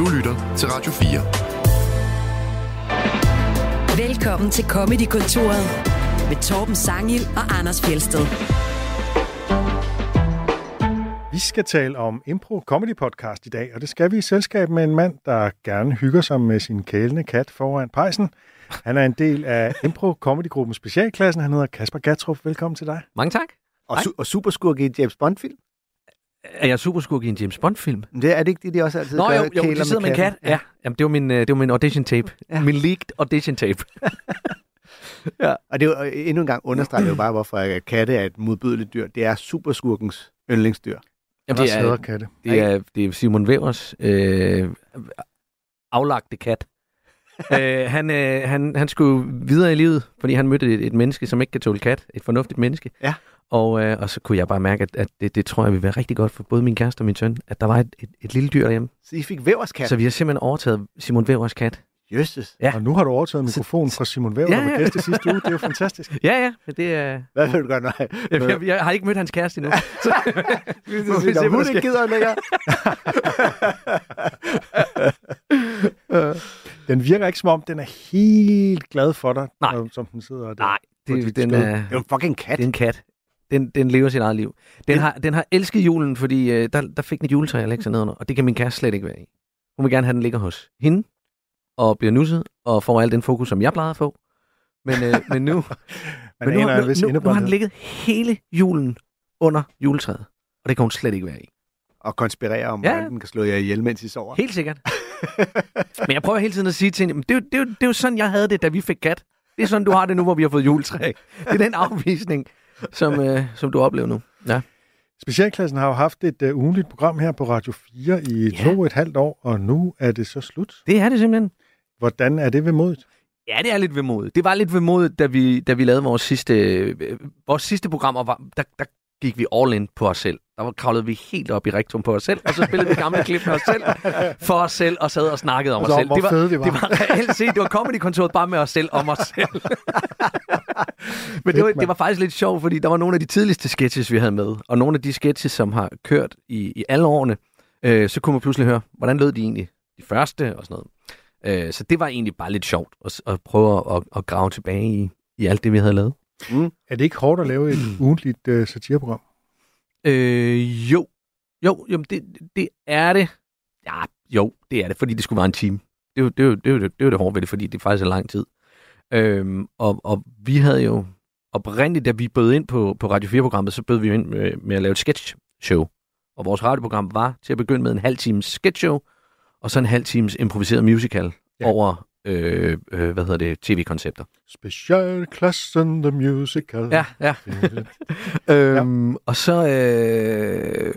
Du lytter til Radio 4. Velkommen til Comedy-kontoret med Torben Sangil og Anders Fjelsted. Vi skal tale om Impro Comedy Podcast i dag, og det skal vi i selskab med en mand, der gerne hygger sig med sin kælende kat foran pejsen. Han er en del af Impro Comedy-gruppen Specialklassen. Han hedder Kasper Gatrup. Velkommen til dig. Mange tak. Og, su- og superskurk i James Bond-film? Er jeg superskurk i en James Bond-film? Det er det ikke det, de også altid Nå gør? jo, jo kæler de sidder med en kat. katten? Ja. Jamen, det var min, øh, det var min audition tape. Ja. Ja. Min leaked audition tape. Og det er jo, øh, endnu en gang understreger det jo bare, hvorfor øh, katte er et modbydeligt dyr. Det er superskurkens yndlingsdyr. Jamen, det det, er er, katte. det, er, det er Simon Wevers øh, aflagte kat. øh, han, øh, han, han skulle videre i livet, fordi han mødte et, et menneske, som ikke kan tåle kat. Et fornuftigt menneske. Ja. Og, øh, og så kunne jeg bare mærke, at, at det, det tror jeg vil være rigtig godt for både min kæreste og min søn, at der var et, et, et lille dyr derhjemme. Så I fik væverskat? Så vi har simpelthen overtaget Simon Wevers kat. Jøsses. Ja. Og nu har du overtaget mikrofonen fra Simon Væver, Ja, der var ja. gæst i sidste uge. Det er jo fantastisk. Ja, ja, men det er... Hvad vil du gøre, når Jeg, jeg, jeg har ikke mødt hans kæreste endnu. Så, vi se, hun ikke gider længere? Den virker ikke som om, den er helt glad for dig, Nej. som den sidder der. Nej, det, den, skød. er, Det er jo en fucking kat. det er en kat. Den, den lever sit eget liv. Den har, den har elsket julen, fordi øh, der, der fik den et juletræ at lægge sig nedenunder, og det kan min kæreste slet ikke være i. Hun vil gerne have, den ligger hos hende, og bliver nusset, og får al den fokus, som jeg plejede at få. Men, øh, men nu, men nu, vis nu, nu, nu har den ligget hele julen under juletræet, og det kan hun slet ikke være i. Og konspirere om, Ja. hvordan den kan slå jer ihjel, mens I sover. Helt sikkert. Men jeg prøver hele tiden at sige til hende, "Men det, er det, jo- det er jo sådan, jeg havde det, da vi fik kat. Det er sådan, du har det nu, hvor vi har fået juletræ. Det er den afvisning, som, øh, som du oplever nu. Ja. Specialklassen har jo haft et uh, ugenligt program her på Radio 4 i Ja. to og et halvt år, og nu er det så slut. Det er det simpelthen. Hvordan er det vemodigt? Ja, det er lidt vemodigt. Det var lidt vemodigt, da vi, da vi lavede vores sidste, øh, vores sidste programmer. Var, der, der gik vi all in på os selv. Der kravlede vi helt op i rektum på os selv, og så spillede vi gamle klip med os selv, for os selv, og sad og snakkede om Altså, os selv. det var, vi var. Det var reelt set, det var comedy-kontoret bare med os selv, om os selv. Men det var, det var faktisk lidt sjovt, fordi der var nogle af de tidligste sketches, vi havde med, og nogle af de sketches, som har kørt i, i alle årene, øh, så kunne man pludselig høre, hvordan lød de egentlig? De første og sådan noget. Øh, så det var egentlig bare lidt sjovt at, at prøve at, at grave tilbage i, i alt det, vi havde lavet. Er det ikke hårdt at lave et ugentligt uh, satireprogram? Øh, jo. Jo, jo det, det er det. Ja, jo, det er det, fordi det skulle være en time. Det er jo det, er jo, det, er det, er det hårde ved det, fordi det faktisk er lang tid. Øhm, og, og vi havde jo oprindeligt, da vi bød ind på, på Radio 4-programmet, så bød vi jo ind med, med at lave et sketch show. Og vores radioprogram var til at begynde med en halv times sketch show, og så en halv times improviseret musical ja. over, øh, øh, hvad hedder det, tv-koncepter. Specialklassen The Musical. Ja, ja. øhm, Og så... Øh,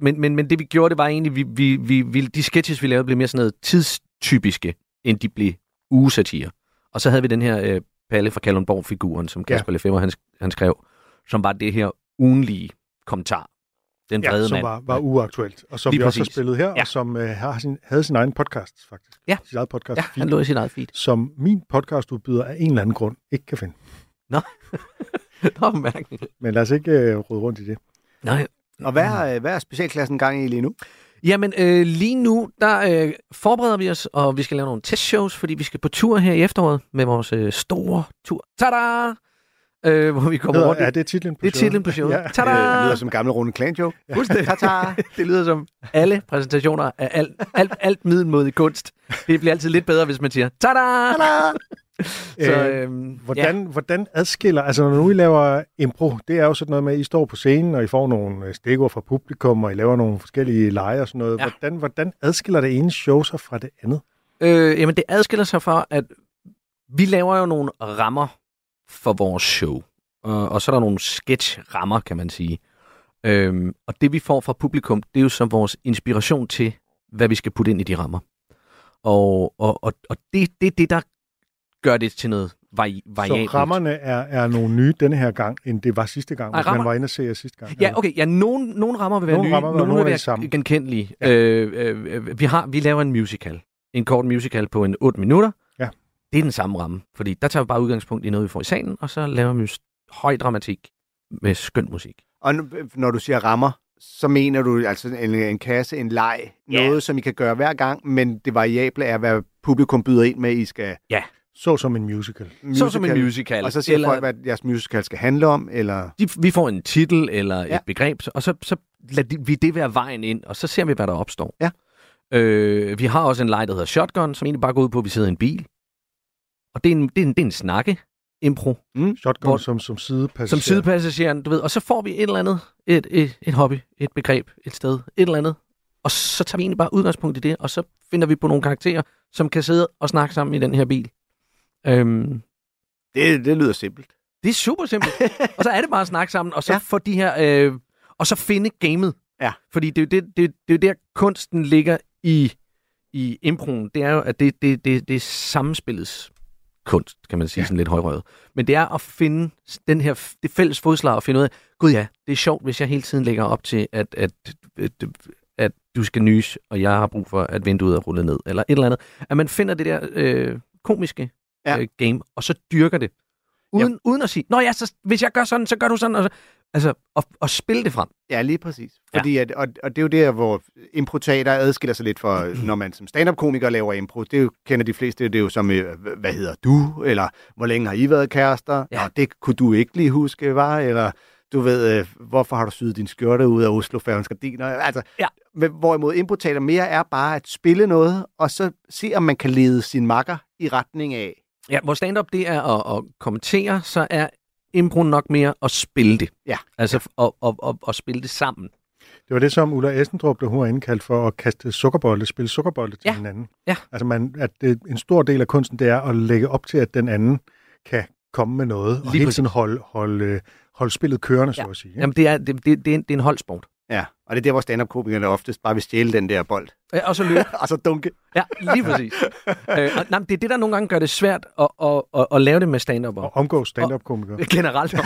men, men, men det vi gjorde, det var egentlig, vi, vi, vi, vi, de sketches, vi lavede, blev mere sådan noget tidstypiske, end de blev ugesatire. Og så havde vi den her øh, Palle fra Kalundborg-figuren, som Ja. Kasper ja. Lefebvre, han, han skrev, som var det her ugenlige kommentar. Den vrede ja, som mand. var, var uaktuelt, og som Lige vi også har præcis. spillet her, Ja. og som uh, har sin, havde sin egen podcast, faktisk. Ja. Sit eget podcast, Ja, han lå i sit eget feed. som min podcastudbyder af en eller anden grund ikke kan finde. Nå, mærkeligt. Men lad os ikke uh, rode rundt i det. Nej, Og hvad er, hvad er specialklassen gang i lige nu? Jamen, øh, lige nu, der øh, forbereder vi os, og vi skal lave nogle testshows, fordi vi skal på tur her i efteråret med vores øh, store tur. Tada! Øh, hvor vi kommer Hedder, rundt. er det titlen på det er showet? titlen på showet. Ja. Det Tada! lyder som gamle runde clan joke. Fuldstændig. Tata! det lyder som alle præsentationer af alt, alt, alt middelmodig kunst. Det bliver altid lidt bedre, hvis man siger, tada! Så, Øh, øhm, Hvordan, ja. hvordan adskiller, altså når nu I laver impro, det er jo sådan noget med, at I står på scenen, og I får nogle øh, stikord fra publikum, og I laver nogle forskellige lege og sådan noget. Ja. Hvordan, hvordan adskiller det ene show sig fra det andet? Øh, jamen, det adskiller sig fra, at vi laver jo nogle rammer for vores show. Og, og så er der nogle sketch-rammer, kan man sige. Øhm, og det, vi får fra publikum, det er jo så vores inspiration til, hvad vi skal putte ind i de rammer. Og, og, og, og det er det, det, der gør det til noget vari- variabelt. Så rammerne er, er nogle nye denne her gang, end det var sidste gang, hvis man var inde og se jer sidste gang. Ja, okay. Ja, nogle, nogle rammer vil være Nogle nye, rammer nogle vil være genkendelige. Ja. Øh, øh, vi, har, vi laver en musical. En kort musical på en 8 minutter. Ja. Det er den samme ramme, fordi der tager vi bare udgangspunkt i noget, vi får i salen, og så laver vi høj dramatik med skøn musik. Og når du siger rammer, så mener du altså en, en kasse, en leg, Ja. noget, som I kan gøre hver gang, men det variable er, hvad publikum byder ind med, I skal Så som en musical. Så som en musical. Og så siger eller, folk, hvad jeres musical skal handle om, eller... de, vi får en titel eller Ja. et begreb, og så, så lader de- vi det være vejen ind, og så ser vi, hvad der opstår. Ja. Øh, vi har også en leg, der hedder Shotgun, som egentlig bare går ud på, at vi sidder i en bil. Og det er en, det er en, det er en snakke impro, Shotgun Hvor- som, som sidepassager. som sidepassageren, du ved, og så får vi et eller andet, et, et, et hobby, et begreb, et sted, et eller andet, og så tager vi egentlig bare udgangspunkt i det, og så finder vi på nogle karakterer, som kan sidde og snakke sammen i den her bil. Øhm, Det, det lyder simpelt. Det er super simpelt. og så er det bare at snakke sammen, og så Ja. få de her... Øh, og så finde gamet. Ja. Fordi det er jo det, det, det er der, kunsten ligger i, i improen. Det er jo, at det, det, det, det er sammenspillets kunst, kan man sige, Ja. ja. sådan lidt højrøvet. Men det er at finde den her, det fælles fodslag og finde ud af, gud ja, det er sjovt, hvis jeg hele tiden lægger op til, at, at, at, at du skal nys, og jeg har brug for, at vinduet er rullet ned, eller et eller andet. At man finder det der øh, komiske Ja. ja. øh, game, og så dyrker det. Uden, uden at sige, nå ja, så, hvis jeg gør sådan, så gør du sådan. Og så, altså, at, at spille det frem. Ja, lige præcis. Ja. Fordi at, og, og det er jo der, hvor improteater adskiller sig lidt fra, når man som stand-up-komiker laver impro. Det jo, kender de fleste, det er jo som, øh, hvad hedder du? Eller hvor længe har I været kærester? Ja. Nå, det kunne du ikke lige huske, var? Eller du ved, øh, hvorfor har du syet din skjorte ud af Oslo Færgens Gardiner? Altså, Ja. hvorimod improteater mere er bare at spille noget, og så se, om man kan lede sin makker i retning af. Ja, hvor stand-up det er at, at kommentere, så er impro nok mere at spille det. Ja. Altså ja. At, at, at, at spille det sammen. Det var det, som Ulla Essendrup, der hun indkaldt for at kaste sukkerbolde, spille sukkerbolde til Ja. hinanden. Ja. Altså, man, at det, en stor del af kunsten, det er at lægge op til, at den anden kan komme med noget, og Lige hele tiden holde, holde, holde spillet kørende, Ja. så at sige. ikke? Jamen, det er, det, det, det, er, en, det er en holdsport. Og det er der, hvor stand-up-komikerne oftest bare vil stjæle den der bold. Ja, Og så løbe. og så dunke. Ja, lige præcis. øh, og, nej, men det er det, der nogle gange gør det svært at, at, at, at lave det med stand-up. Og omgå stand-up-komikere. Generelt.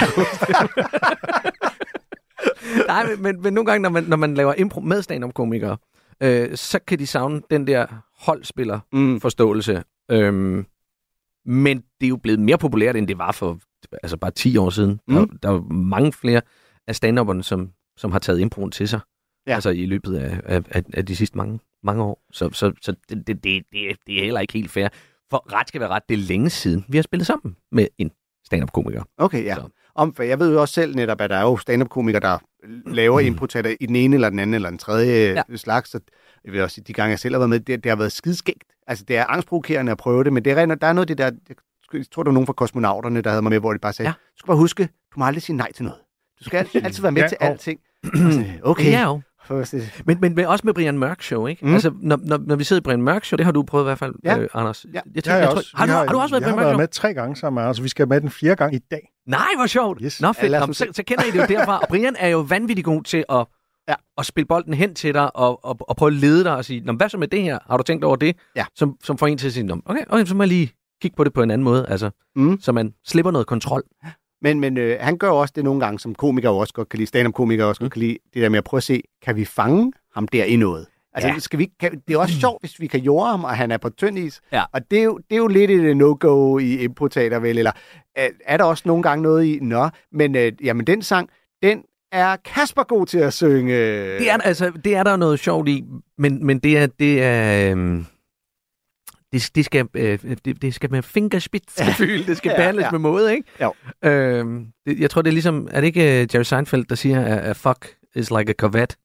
Nej, men, men, men nogle gange, når man, når man laver impro med stand-up-komikere, øh, så kan de savne den der holdspiller-forståelse. Mm. Øhm, men det er jo blevet mere populært, end det var for altså bare 10 år siden. Mm. Der, der er jo mange flere af stand som, som har taget improen til sig. Ja. Altså i løbet af, af, af, af de sidste mange, mange år. Så, så, så det, det, det, det, er- er heller ikke helt fair. For ret skal være ret, det er længe siden, vi har spillet sammen med en stand-up-komiker. Okay, ja. Så. Om, for jeg ved jo også selv netop, at der er jo stand-up-komikere, der laver Mm. improteater i den ene eller den anden eller den tredje Ja. slags. Så jeg vil også sige, de gange jeg selv har været med, det, det har været skidskægt. Altså, det er angstprovokerende at prøve det, men det er der er noget af det der, jeg tror, der var nogen fra kosmonauterne, der havde mig med, hvor de bare sagde, Ja. du skal bare huske, du må aldrig sige nej til noget. Du skal altid, være med Ja, til og- alting. Okay. Ja, jo. Men, men, men også med Brian Mørk Show, ikke? Mm. Altså, når, når, når vi sidder i Brian Mørk Show, det har du prøvet i hvert fald, Ja. øh, Anders. Ja. Jeg, tænker, har, jeg jeg tror, også. har, du, Vi har, du også været i jeg Brian har Mørk været Show? med tre gange sammen med, altså vi skal med den fjerde gang i dag. Nej, hvor sjovt. Yes. Nå, Ja, fedt. os Nå, så, så kender I det jo derfra. Og Brian er jo vanvittig god til at, Ja. at spille bolden hen til dig og, og, og prøve at lede dig og sige, Nå, hvad så med det her? Har du tænkt over det? Ja. Som, som får en til at sige, okay, okay, så må jeg lige kigge på det på en anden måde. Altså, Mm. så man slipper noget kontrol. Men, men øh, han gør også det nogle gange, som komiker også godt kan lide, stand-up-komiker også godt kan lide, det der med at prøve at se, kan vi fange ham der i noget? Altså, Ja. skal vi, kan, det er også sjovt, hvis vi kan jorde ham, og han er på tynd is. Ja. Og det er, jo, det er jo lidt et øh, no-go i improteater, vel? Eller er, er der også nogle gange noget i, nå, men øh, jamen, den sang, den er Kasper god til at synge. Det er, altså, det er der noget sjovt i, men, men det er... Det er øhm, det, det, skal, øh, det, det skal med fingerspidsgefühl, det skal Ja, behandles ja. med måde, ikke? Jo. Øhm, det, jeg tror, det er ligesom, er det ikke uh, Jerry Seinfeld, der siger, at, at fuck is like a Corvette?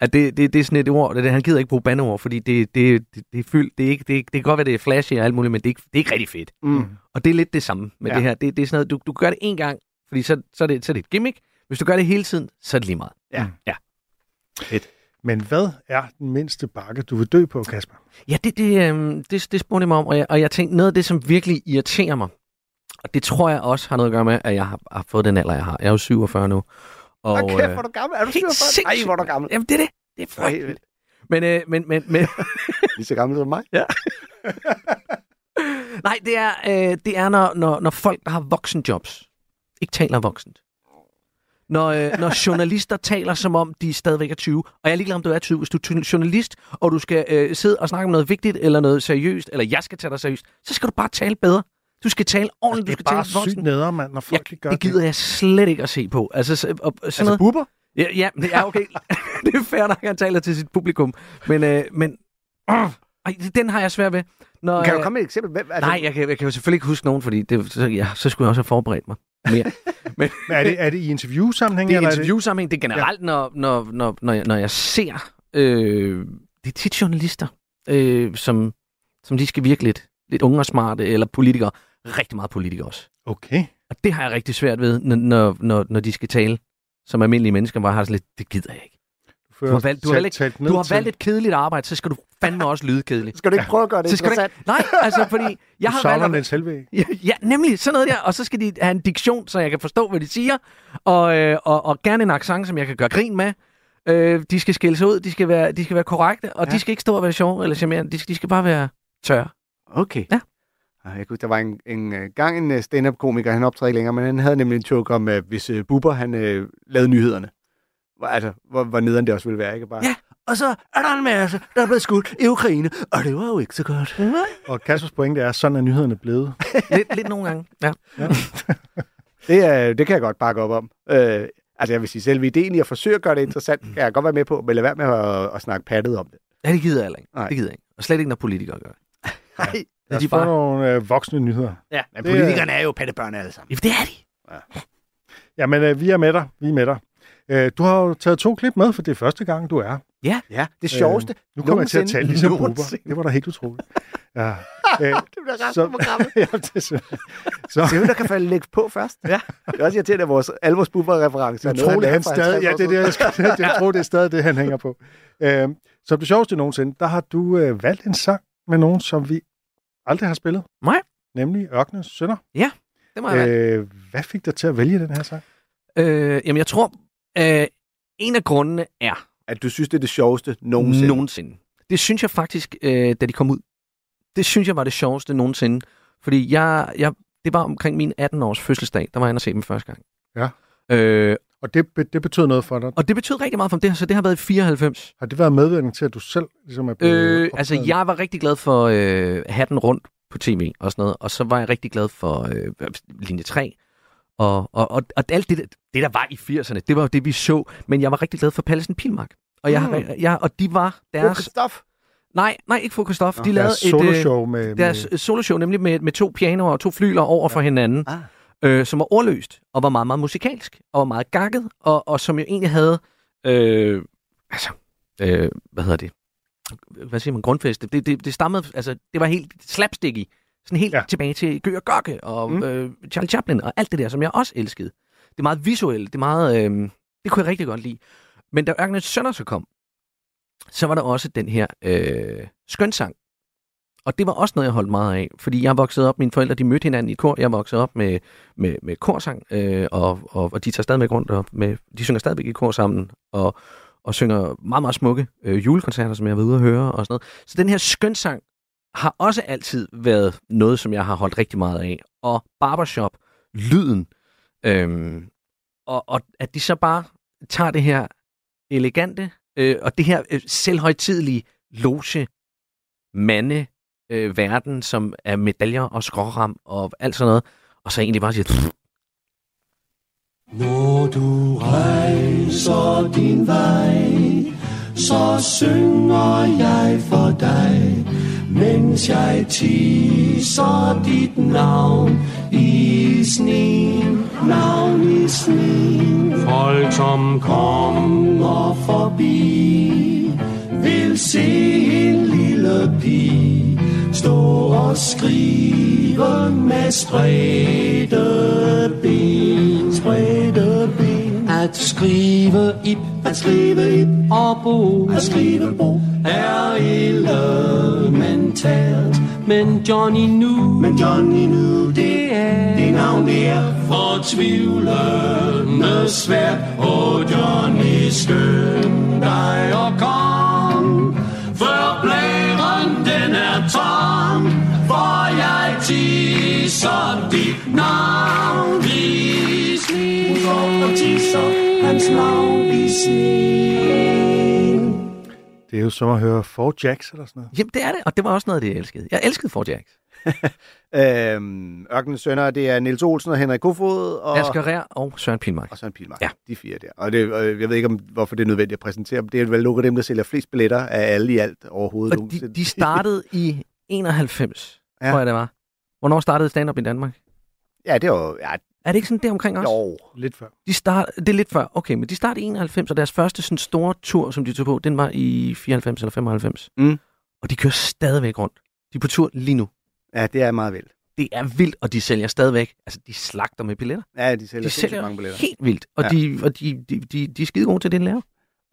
At det, det, det er sådan et ord, det, han gider ikke bruge bandeord, fordi det, det, det, det er fyldt, det, er ikke, det, det kan godt være, det er flashy og alt muligt, men det er ikke, det er ikke rigtig fedt. Mm. Og det er lidt det samme med Ja. det her. Det, det er sådan noget, du, du gør det en gang, fordi så, så, er det, så er det et gimmick. Hvis du gør det hele tiden, så er det lige meget. Ja. ja. Men hvad er den mindste bakke, du vil dø på, Kasper? Ja, det, det, øhm, det, det spurgte jeg mig om, og jeg, og jeg tænkte, noget af det, som virkelig irriterer mig, og det tror jeg også har noget at gøre med, at jeg har, har fået den alder, jeg har. Jeg er jo 47 nu. Og, Og kæft, øh, hvor er du gammel. Er du helt 47? Ej, hvor er du gammel. Jamen, det er det. Det er frygteligt. Men, øh, men, men, men Lige så gammel som mig. nej, det er, øh, det er når, når, når folk, der har voksenjobs, ikke taler voksent. Når, øh, når journalister taler, som om de stadigvæk er 20. Og jeg er ligeglad, om du er 20. Hvis du er journalist, og du skal øh, sidde og snakke om noget vigtigt, eller noget seriøst, eller jeg skal tage dig seriøst, så skal du bare tale bedre. Du skal tale ordentligt, Det du er skal bare tale sygt voksent. neder, mand, når folk de gør det gider jeg slet ikke at se på. Altså, så, og, sådan Altså noget. buber? Ja, ja, det er okay. det er fair nok, han taler til sit publikum. Men, øh, men øh, ej, den har jeg svært ved. Når, Kan du øh, komme med et eksempel? Hvem, altså, Nej, jeg kan, jeg kan jo selvfølgelig ikke huske nogen, fordi det, så, ja, så skulle jeg også have forberedt mig mere. Men Men er det, er det i interviewsammenhæng? det er eller interviewsammenhæng, det er generelt, ja. når, når, når, når, jeg, når jeg ser, øh, det er tit journalister, øh, som, som de skal virke lidt, lidt unge og smarte, eller politikere, rigtig meget politikere også. Okay. Og det har jeg rigtig svært ved, når, når, når, de skal tale som almindelige mennesker, bare har sådan lidt, det gider jeg ikke. Du, Du har valgt- du har talt- valgt- talt Du har valgt et kedeligt arbejde, så skal du fandme også lyde kedelig. Skal du ikke prøve at gøre det Så skal du interessant? ikke, nej, altså fordi jeg Du har savner valgt at, Niels. Ja, ja, nemlig sådan noget der. Og så skal de have en diktion, så jeg kan forstå, hvad de siger. Og, øh, og, og gerne en accent, som jeg kan gøre grin med. Øh, de skal skille sig ud, de skal være, de skal være korrekte, og ja. De skal ikke stå og være sjove eller charmerende. De skal, de skal bare være tørre. Okay. Ja. Jeg huske, der var en, en øh, gang en øh, stand-up-komiker, han optræder ikke længere, men han havde nemlig en joke om, at hvis uh, Bubber han uh, lavede nyhederne, hvor, altså, hvor, hvor nederen det også ville være, ikke bare? Ja. Og så er der en masse, der er blevet skudt i Ukraine, og det var jo ikke så godt. Og Kaspers pointe er, sådan er nyhederne blevet. Lidt, lidt nogle gange. Ja. Det, er, det kan jeg godt bakke op om. Øh, altså jeg vil sige, selve ideen i at forsøge at gøre det interessant, kan jeg godt være med på, men lad være med at, at snakke pattet om det. ja, det gider jeg ikke. Nej. Det gider jeg ikke. Og slet ikke, når politikere gør det. Nej. Lad os de bare- nogle øh, voksne nyheder. Ja, men Det er- politikerne er jo pattebørn alle sammen. Ja, det er de. Jamen, øh, vi er med dig. Vi er med dig. Øh, du har jo taget to klip med, for det er første gang, du er. Ja, det sjoveste. Nu kommer jeg til at tale ligesom Bubber. Det var da helt utroligt. Ja. Øh, det bliver ret så- på programmet. ja, det er så, så Se, hvem der kan falde lægge på først. Ja. Det er også irriterende, at vores, alle vores bubber-referencer. er noget, utroligt, lavede han for stadig... 50 Ja, det er det, jeg, skal, jeg tror, det er stadig det, han hænger på. Øh, som det sjoveste nogensinde, der har du øh, valgt en sang med nogen, som vi aldrig har spillet. Nej. Nemlig Ørkenens Sønder. Det må jeg være. Øh, hvad fik dig til at vælge den her sang? Øh, jamen, jeg tror, øh, en af grundene er, At du synes, det er det sjoveste nogensinde. Nogensinde. Det synes jeg faktisk, øh, da de kom ud. Det synes jeg var det sjoveste nogensinde. Fordi jeg, jeg, det var omkring min 18-års fødselsdag, der var jeg inde og se dem første gang. Ja. Øh, Og det, det betød noget for dig. og det betød rigtig meget for det, så det har været i 94. Har det været medvirkning til, at du selv ligesom er blevet Øh, altså, jeg var rigtig glad for øh, hatten rundt på tv og sådan noget, og så var jeg rigtig glad for øh, linje 3. Og, og, og, og alt det, der- det, der var i 80'erne, det var jo det, vi så. Men jeg var rigtig glad for Pallesen Pilmark. Og, jeg, Mm. jeg, og de var Deres... Stof. Nej, nej, ikke Fokus Stof. Nå, De lavede Deres et, øh, soloshow med... deres med soloshow, nemlig med, med to pianoer og to flyler over ja. for hinanden, Ah. øh, som var ordløst, og var meget, meget musikalsk, og var meget gakket, og, og som jo egentlig havde, øh, altså, øh, hvad hedder det, hvad siger man, grundfæste, det, det, det stammede, altså, det var helt slapsticky, sådan helt Ja. tilbage til Gør Gokke og Mm. øh, Charlie Chaplin, og alt det der, som jeg også elskede. Det er meget visuelt, det er meget, øh, det kunne jeg rigtig godt lide. Men da Ørkenens Sønder så kom, så var der også den her øh, skønsang, og det var også noget, jeg holdt meget af, fordi jeg voksede op, mine forældre de mødte hinanden i kor, jeg voksede op med, med, med korsang, øh, og, og, og de tager stadigvæk rundt, og med, de synger stadigvæk i kor sammen, og, og synger meget, meget smukke øh, julekoncerter, som jeg været ude at høre, og sådan noget. Så den her skønsang har også altid været noget, som jeg har holdt rigtig meget af. Og barbershop, lyden, øhm, og, og at de så bare tager det her elegante, øh, og det her øh, selvhøjtidelige loge mande øh, verden, som er medaljer og skråram og alt sådan noget, og så egentlig bare siger, Når du rejser din vej, så synger jeg for dig, mens jeg tisser dit navn i sneen, navn i sneen. Folk som kommer forbi, vil se en lille pige stå og skrive med spredte. At skrive ip, at skrive ip og bo, at skrive bo er elementært. Men Johnny nu, men Johnny nu, det er det navn, det er fortvivlende svært. Og Johnny, skynd dig og kom, før blæren den er tom, for jeg tisser dit navn Og tisser hans navn i sneen. Det er jo som at høre Four Jacks eller sådan noget. jamen det er det, og det var også noget det, jeg elskede. Jeg elskede Four Jacks. Øhm, Ørkenens Sønner, det er Niels Olsen og Henrik Kofod og, Asger Rær og Søren Pilmark. og Søren Pilmark. Ja. De fire der. Og det, øh, jeg ved ikke, om, hvorfor det er nødvendigt at præsentere dem. Det er vel nogle af dem, der sælger flest billetter af alle i alt overhovedet. Og de, de startede i 91, Ja. ja. tror jeg det var. Hvornår startede stand-up i Danmark? Ja, det var... Ja, Er det ikke sådan der omkring også? jo. Lidt før. De start, det er lidt før. Okay, men de startede i 91, og deres første sådan store tur, som de tog på, den var i 94 eller 95. Mm. Og de kører stadigvæk rundt. De er på tur lige nu. Ja, det er meget vildt. Det er vildt, og de sælger stadigvæk. Altså, de slagter med billetter. Ja, de sælger, De sælger mange billetter. helt vildt, og, Ja. de, og de, de, de, de er skide gode til det, de laver.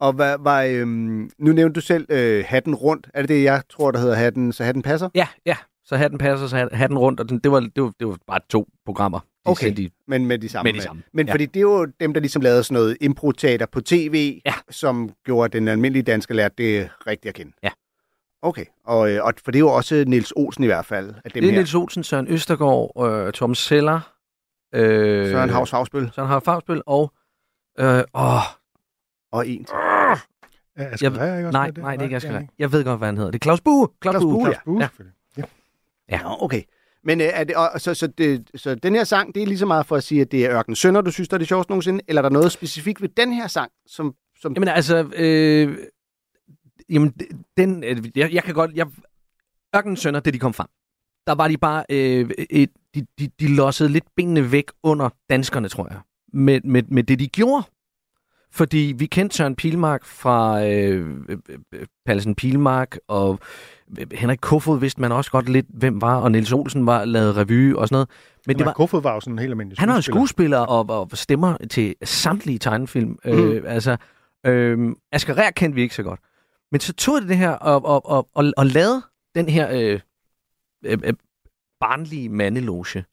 Og hvad var... Øhm, nu nævnte du selv øh, hatten rundt. Er det det, jeg tror, der hedder hatten, så hatten passer? Ja, ja. Så hatten passer, så hat- hatten rundt, og den, det, var, det, var, det var bare to programmer. De Okay. i- Men med de samme. Med de samme, Men ja. fordi det er jo dem, der ligesom lavede sådan noget improteater på tv, Ja. som gjorde den almindelige dansker lærte det rigtigt at kende. Ja. Okay, og, øh, og for det er jo også Niels Olsen i hvert fald. Af dem Det er her. Niels Olsen, Søren Østergaard, øh, Tom Seller, øh, Søren Havs Havsbøl Søren Havs Fagsbøl og... Øh, åh, og en. Ja, Asger jeg, Rær, ikke også nej, det? nej, det er ikke Asger. Jeg ved godt, hvad han hedder. Det er Claus Bue. Claus, Claus Bue. Bue, Claus ja. Bue, Ja. Ja. Ja. Nå, okay. Men øh, er det, og, så, så, det, så den her sang, det er lige så meget for at sige, at det er Ørken Sønder, du synes, der er det sjoveste nogensinde, eller er der noget specifikt ved den her sang, som... som Jamen altså, øh, jamen, den, øh, jeg, jeg kan godt, jeg, Ørken Sønder, det de kom frem, der var de bare, øh, et, de, de, de lossede lidt benene væk under danskerne, tror jeg, med, med, med det, de gjorde. Fordi vi kendte Søren Pilmark fra øh, øh, øh, Pallesen Pilmark, og øh, Henrik Kofod vidste man også godt lidt, hvem var, og Niels Olsen var lavet revy og sådan noget. Men det var, Kofod var jo sådan en helt almindelig han var jo skuespiller. skuespiller og, og stemmer til samtlige tegnefilm. Mm. Øh, altså, øh, Asger Rær kendte vi ikke så godt. Men så tog det det her og, og, og, og, og lavede den her øh, øh, øh, barnlige mandeloge,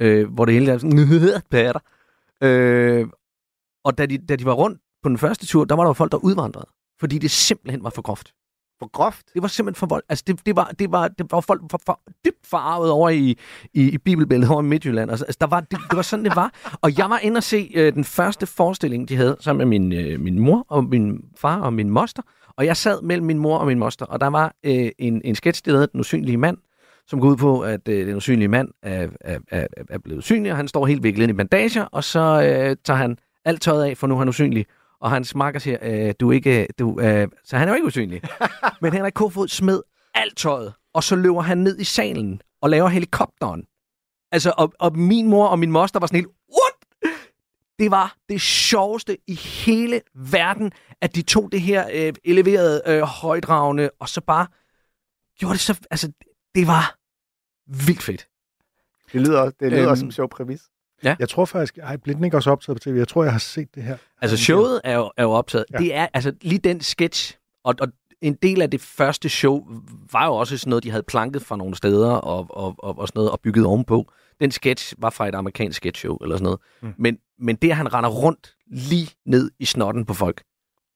øh, hvor det hele er sådan, patter. Øh, og da de, da de var rundt på den første tur, der var der jo folk, der udvandrede. Fordi det simpelthen var for groft. For groft? Det var simpelthen for vold. Altså, det, det, var, det, var, det var folk for, for, dybt forarvet over i, i, i Bibelbæltet over i Midtjylland. Altså, altså der var, det, det var sådan, det var. Og jeg var inde og se øh, den første forestilling, de havde, sammen med min, øh, min mor og min far og min moster. Og jeg sad mellem min mor og min moster, og der var øh, en, en sketch, der hedder Den usynlige mand, som går ud på, at øh, den usynlige mand er, er, er, er blevet synlig, og han står helt viklet ind i bandager, og så øh, tager han alt tøjet af, for nu er han usynlig. Og hans makker siger, øh, du er ikke, du, øh, så han er jo ikke usynlig. Men Henrik Kofod smed alt tøjet, og så løber han ned i salen og laver helikopteren. Altså, og, og min mor og min moster var sådan helt, what? Det var det sjoveste i hele verden, at de tog det her øh, eleverede, øh, højdragende, og så bare gjorde det så... Altså, det var vildt fedt. Det lyder, også- det lyder Øhm, også som en sjov præmis. Jeg tror faktisk, ej, blev den ikke også optaget på tv? Jeg tror, jeg har set det her. Altså, showet er jo, er jo optaget. Ja. Ja. Det er, altså, lige den sketch, og, og en del af det første show var jo også sådan noget, de havde planket fra nogle steder og, og, og, og sådan noget, og bygget ovenpå. Den sketch var fra et amerikansk sketchshow eller sådan noget. Mm. Men, men det, at han render rundt lige ned i snotten på folk,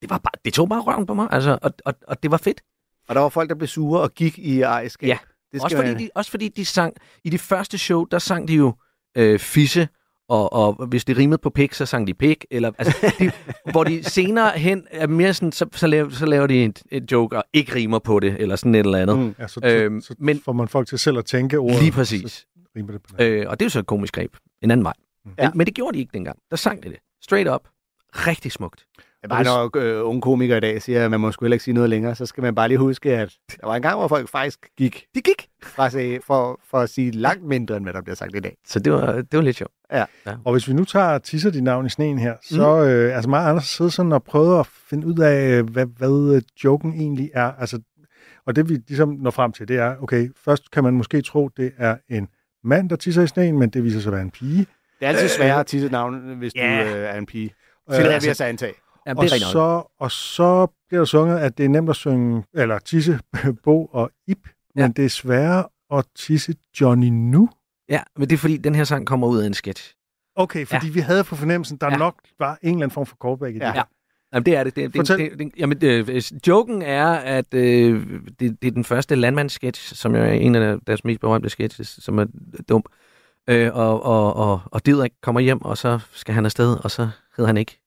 det, var bare, det tog bare røven på mig, altså, og, og, og det var fedt. Og der var folk, der blev sure og gik i ejerskab. Ja. Det Også fordi, de, også fordi de sang, i det første show, der sang de jo øh, fisse, og, og hvis det rimede på pik, så sang de pik, eller, altså, de, hvor de senere hen er mere sådan, så, så, laver, så laver de et, et joke, og ikke rimer på det, eller sådan et eller andet. Mm. Ja, så, Øhm, så, så men- får man folk til selv at tænke ordet. Lige præcis. Så rimer det på det. Øh, og det er jo så et komisk greb. En anden vej. Mm. Ja. Men, men det gjorde de ikke dengang. Der sang de det. Straight up. Rigtig smukt. Det er bare når øh, unge komikere i dag siger, at man må sgu heller ikke sige noget længere, så skal man bare lige huske, at der var en gang, hvor folk faktisk gik De gik. fra sig for, for at sige langt mindre, end hvad der bliver sagt i dag. Så det var, det var lidt sjovt. Og hvis vi nu tager tisser dit navn i sneen her, så Mhm. øh, altså mig og Anders sidder sådan og prøver at finde ud af, øh, hvad, hvad øh, joken egentlig er. Altså, og det vi ligesom når frem til, det er, okay, først kan man måske tro, det er en mand, der tisser i sneen, men det viser sig at være en pige. Det er altid sværere at tisse et navn, hvis Ja. du øh, er en pige. Øh, Så det er altså, vi altså antage. Jamen, og, så, og så bliver der sunget, at det er nemt at synge, eller tisse Bo og Ip, men Ja. det er sværere at tisse Johnny nu. Ja, men det er fordi, den her sang kommer ud af en sketch. Okay, fordi ja. vi havde på fornemmelsen, der ja. Ja. nok var en eller anden form for callback i det. Ja. Jamen, det er det. det, det, det, det jamen, det joken er, at øh, det, det er den første landmandssketch, som er en af deres mest berømte sketches, som er dum. Øh, og, og, og, og Didrik kommer hjem, og så skal han afsted, og så hedder han ikke.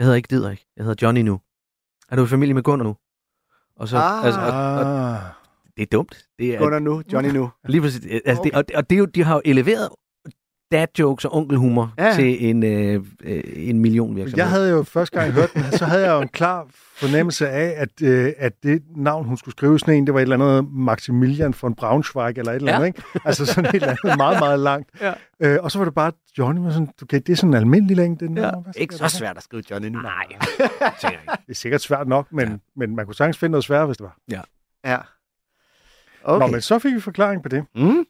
Jeg hedder ikke Didrik, jeg hedder Johnny nu. Er du i familie med Gunnar nu? Og så, Ah. altså, og, og, det er dumt. Det er, Gunnar nu, Johnny nu. Lige præcis. Altså, det, og, og det jo, de har jo eleveret dad jokes og onkelhumor Ja. ja. til en, øh, øh, en million virksomhed. Jeg havde jo første gang jeg hørte den, så havde jeg jo en klar fornemmelse af, at, øh, at det navn, hun skulle skrive sådan en, det var et eller andet Maximilian von Braunschweig eller et eller andet, Ja. ikke? Altså sådan et eller andet meget, meget langt. Ja. Øh, og så var det bare Johnny, var sådan, okay, det er sådan en almindelig længde. Den Ja. Ikke så svært at skrive Johnny nu. Nej, Det er sikkert svært nok, men, ja. men man kunne sagtens finde noget sværere, hvis det var. Ja. Okay. Okay. Nå, men så fik vi forklaring på det. Mm.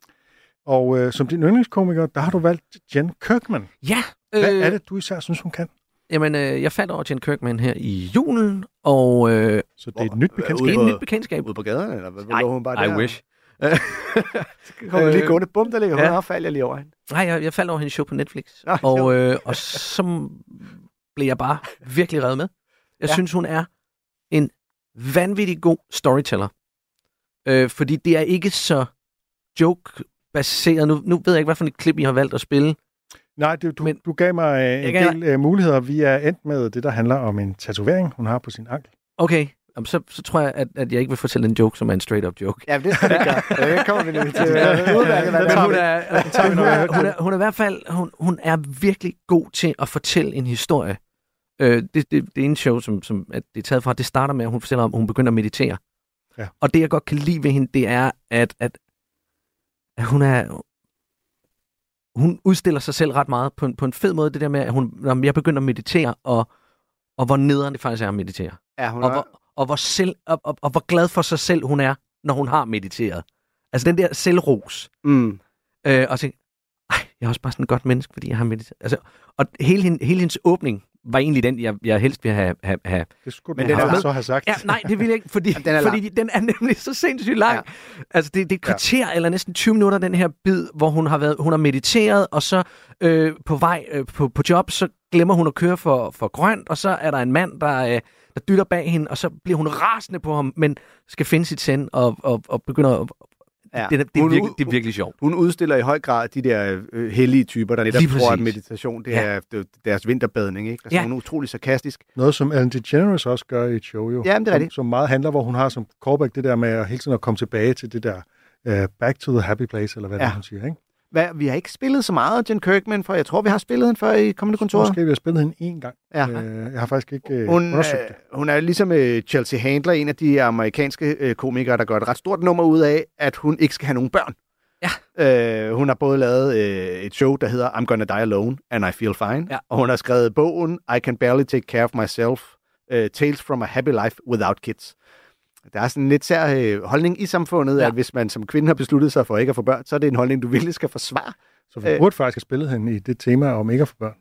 Og øh, som din yndlingskomiker, der har du valgt Jen Kirkman. Ja. Hvad er det, du især synes, hun kan? Jamen, øh, jeg faldt over Jen Kirkman her i julen, og øh, Så det er et nyt bekendtskab. det er et på- nyt bekendtskab. Ude på gaderne, eller hvad? Nej, hun bare I der? wish. Så kommer vi lige gående. Bum, der ligger hun. Ja. Ja. faldt jeg lige over hende. Nej, jeg, jeg faldt over hendes show på Netflix, Nå, og, øh, og så blev jeg bare virkelig revet med. Jeg Ja. synes, hun er en vanvittig god storyteller. Øh, fordi det er ikke så joke-baseret. Nu, nu ved jeg ikke, hvad for et klip, I har valgt at spille. Nej, det, du, Men- du gav mig øh, en gav del øh, muligheder. Vi er endt med det, der handler om en tatovering, hun har på sin ankel. Okay, jamen, så, så tror jeg, at, at jeg ikke vil fortælle en joke, som er en straight-up joke. Ja, det skal vi gøre. Ja, det kommer vi nemlig til. Udmærket, hvad det er. hun, er, hun, er, er, hun er i hvert fald hun, hun er virkelig god til at fortælle en historie. Øh, det, det, det ene show, som, som at det er taget fra, det starter med, at hun fortæller om, at hun begynder at meditere. Ja. Og det, jeg godt kan lide ved hende, det er, at, at, at hun er... Hun udstiller sig selv ret meget på en, på en fed måde, det der med, at hun, når jeg begynder at meditere, og, og hvor nederen det faktisk er at meditere. Ja, hun Og er, hvor, og, hvor selv, og, og, og hvor glad for sig selv hun er, når hun har mediteret. Altså den der selvros. mm, Øh, og tænkte, ej, jeg er også bare sådan et godt menneske, fordi jeg har mediteret. Altså, og hele, hele hendes åbning var egentlig den, jeg, jeg helst ville have, have, have. Det skulle Men den er have med- så have sagt. Ja, nej, det vil jeg ikke, fordi, Den er lang. fordi den er nemlig så sindssygt lang. Ja. Altså, det, det er et kvarter ja. eller næsten 20 minutter, den her bid, hvor hun har, været, hun har mediteret, og så øh, på vej øh, på, på job, så glemmer hun at køre for, for grønt, og så er der en mand, der, øh, der dytter bag hende, og så bliver hun rasende på ham, men skal finde sit send og, og, og begynder at... ja. Det, er- det, er Hun- virkelig, det er virkelig sjovt. Hun udstiller i høj grad de der øh, hellige typer, der netop tror, at meditation det Ja. er, det er deres vinterbadning. Ikke? Altså, Ja. Hun er utrolig sarkastisk. Noget, som Ellen DeGeneres også gør i et show, jo. Ja, det er som, rigtigt. som meget handler, hvor hun har som callback det der med at hele tiden at komme tilbage til det der uh, back to the happy place, eller hvad ja. Det hun siger, ikke? Hvad, vi har ikke spillet så meget Jen Kirkman, for jeg tror, vi har spillet hende før i kommende kontor. Måske vi har spillet hende en gang. Ja. Uh, jeg har faktisk ikke uh, Hun, undersøgt det. øh, hun er ligesom øh, Chelsea Handler, en af de amerikanske øh, komikere, der gør et ret stort nummer ud af, at hun ikke skal have nogen børn. Ja. Øh, hun har både lavet øh, et show, der hedder I'm Gonna Die Alone, and I Feel Fine. Ja. Og hun har skrevet bogen I Can Barely Take Care of Myself, uh, Tales from a Happy Life Without Kids. Der er sådan en lidt sær øh, holdning i samfundet, ja. Ja. at hvis man som kvinde har besluttet sig for ikke at få børn, så er det en holdning, du virkelig skal forsvare. Så vi øh, burde faktisk have spillet hende i det tema om ikke at få børn.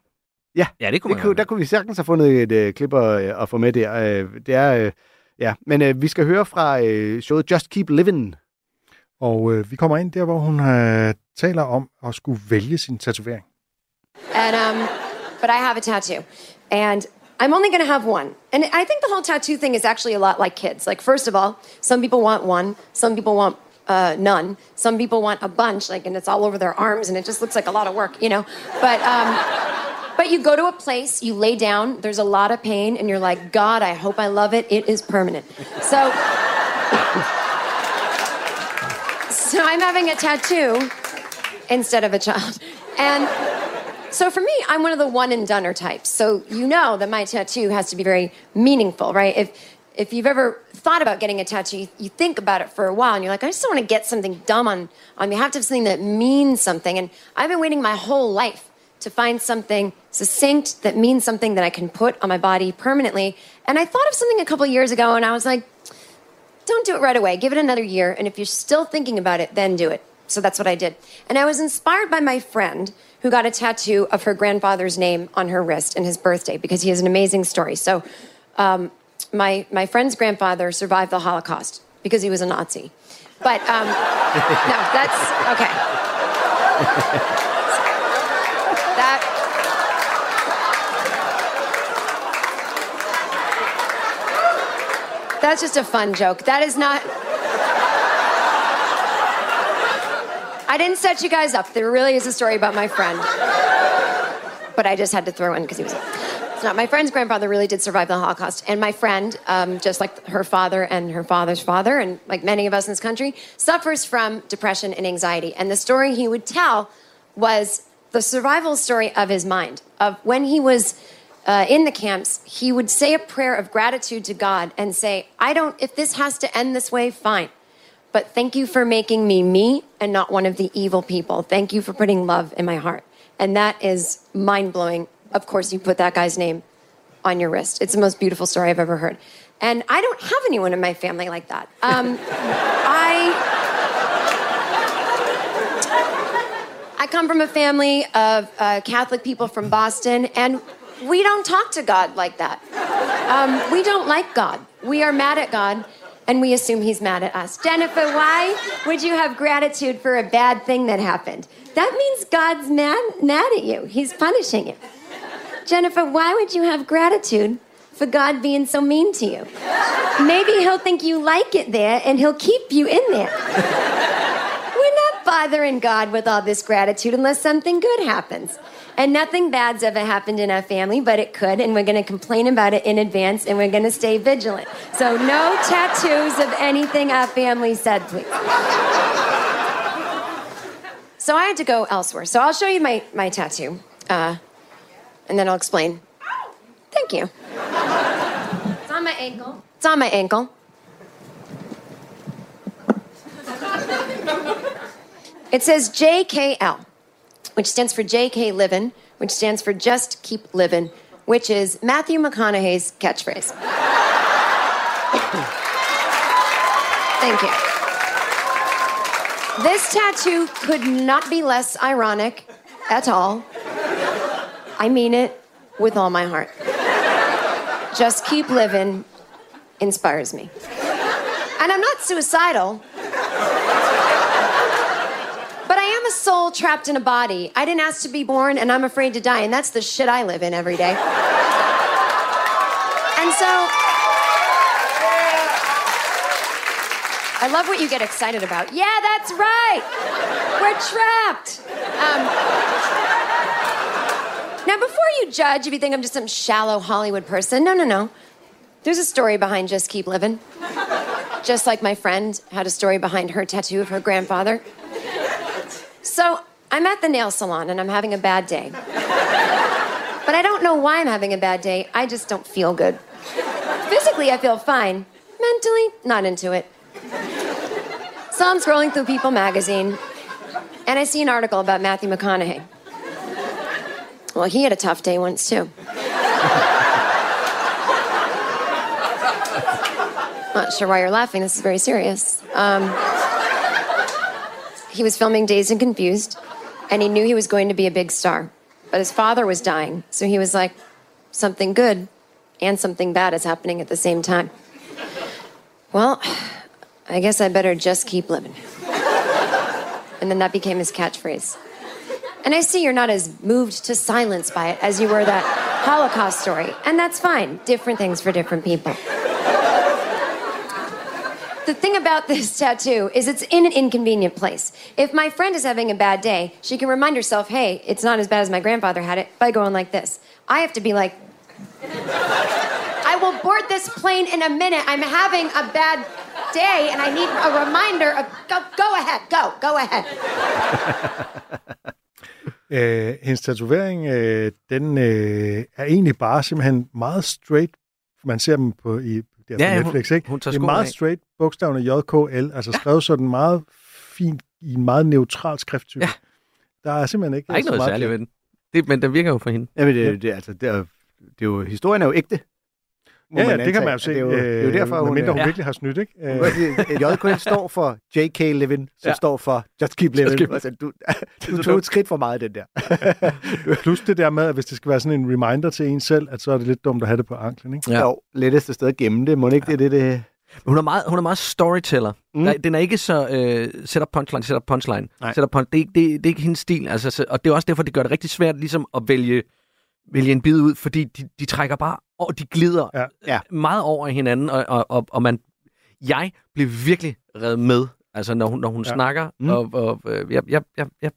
Ja, det kunne Det kunne, der kunne vi sagtens have fundet et øh, klip at, at få med der. Øh, det er, øh, ja. Men øh, vi skal høre fra øh, showet Just Keep Living. Og øh, vi kommer ind der, hvor hun øh, taler om at skulle vælge sin tatovering. And um, but I have a tattoo, and I'm only going to have one. And I think the whole tattoo thing is actually a lot like kids. Like first of all, some people want one, some people want uh, none, some people want a bunch, like, and it's all over their arms, and it just looks like a lot of work, you know. But um, but you go to a place, you lay down. There's a lot of pain, and you're like, God, I hope I love it. It is permanent. So. So I'm having a tattoo instead of a child. And so for me, I'm one of the one and doneer types. So you know that my tattoo has to be very meaningful, right? If if you've ever thought about getting a tattoo, you, you think about it for a while and you're like, I just don't want to get something dumb on, on me. I have to have something that means something. And I've been waiting my whole life to find something succinct that means something that I can put on my body permanently. And I thought of something a couple years ago and I was like, don't do it right away. Give it another year. And if you're still thinking about it, then do it. So that's what I did. And I was inspired by my friend who got a tattoo of her grandfather's name on her wrist and his birthday because he has an amazing story. So, um, my, my friend's grandfather survived the Holocaust because he was a Nazi. But um, no, that's okay. that. That's just a fun joke. That is not. I didn't set you guys up. There really is a story about my friend. But I just had to throw in because he was. It's not. My friend's grandfather really did survive the Holocaust. And my friend, um, just like her father and her father's father, and like many of us in this country, suffers from depression and anxiety. And the story he would tell was the survival story of his mind, of when he was uh, in the camps, he would say a prayer of gratitude to God and say, I don't, if this has to end this way, fine. But thank you for making me me and not one of the evil people. Thank you for putting love in my heart. And that is mind blowing. Of course, you put that guy's name on your wrist. It's the most beautiful story I've ever heard. And I don't have anyone in my family like that. Um, I. I come from a family of uh, Catholic people from Boston, and we don't talk to God like that. Um, we don't like God. We are mad at God, and we assume He's mad at us. Jennifer, why would you have gratitude for a bad thing that happened? That means God's mad, mad at you. He's punishing you. Jennifer, why would you have gratitude for God being so mean to you? Maybe He'll think you like it there, and He'll keep you in there. We're not bothering God with all this gratitude unless something good happens. And nothing bad's ever happened in our family, but it could, and we're going to complain about it in advance, and we're going to stay vigilant. So, no tattoos of anything our family said, please. So, I had to go elsewhere. So, I'll show you my, my tattoo, uh, and then I'll explain. Thank you. It's on my ankle. It's on my ankle. It says JKL, which stands for JK Livin', which stands for Just Keep Livin', which is Matthew McConaughey's catchphrase. Thank you. This tattoo could not be less ironic at all. I mean it with all my heart. Just keep living inspires me. And I'm not suicidal. Soul trapped in a body. I didn't ask to be born, and I'm afraid to die, and that's the shit I live in every day. And so. I love what you get excited about. Yeah, that's right. We're trapped. Um, now, before you judge, if you think I'm just some shallow Hollywood person, no, no, no. There's a story behind Just Keep Living. Just like my friend had a story behind her tattoo of her grandfather. So I'm at the nail salon and I'm having a bad day. But I don't know why I'm having a bad day. I just don't feel good. Physically, I feel fine. Mentally, not into it. So I'm scrolling through People magazine and I see an article about Matthew McConaughey. Well, he had a tough day once, too. Not sure why you're laughing. This is very serious. Um, he was filming Days and Confused, and he knew he was going to be a big star. But his father was dying, so he was like, something good and something bad is happening at the same time. Well, I guess I better just keep living. And then that became his catchphrase. And I see you're not as moved to silence by it as you were that Holocaust story. And that's fine. Different things for different people. The thing about this tattoo is it's in an inconvenient place. If my friend is having a bad day, she can remind herself, hey, it's not as bad as my grandfather had it by going like this. I have to be like, I will board this plane in a minute. I'm having a bad day and I need a reminder of go, go ahead, go, go ahead. Øh, hendes tatovering, øh, den øh, er egentlig bare simpelthen meget straight. Man ser dem på, i, der på Ja, hun- Netflix, ikke? hun tager det er meget af. straight, bogstaverne JKL, altså skrevet sådan meget fint i en meget neutral skrifttype. Ja. Der er simpelthen ikke, Der er ikke noget særligt ved den. Det, men den virker jo for hende. Jamen, det, det, altså, det er, det er jo, historien er jo ægte. Må Ja, ja, det kan man jo se. Det er jo, det er jo derfor, hun... mindre hun øh, virkelig har snydt, ikke? Øh, JKL står for JK Living, som Ja. ja. står for Just Keep Living. Keep- Altså, du, du tog et skridt for meget, den der. Plus det der med, at hvis det skal være sådan en reminder til en selv, at så er det lidt dumt at have det på anklen, ikke? Ja. Ja. Jo, letteste sted at gemme det. Må det ikke det, det, det... Men Hun er meget, hun er meget storyteller. Mm. Der, den er ikke så øh, set up punchline, set up punchline. Nej. Set up punch, det, er ikke- det, det er ikke hendes stil. Altså, så, og det er også derfor, det gør det rigtig svært ligesom at vælge, vælge en bid ud, fordi de, de trækker bare, og de glider Ja. Ja. meget over hinanden, og, og, og, og man, jeg blev virkelig revet med, altså når hun, når hun Ja. ja. snakker, mm. Og, og øh, jeg, jeg, jeg, jeg,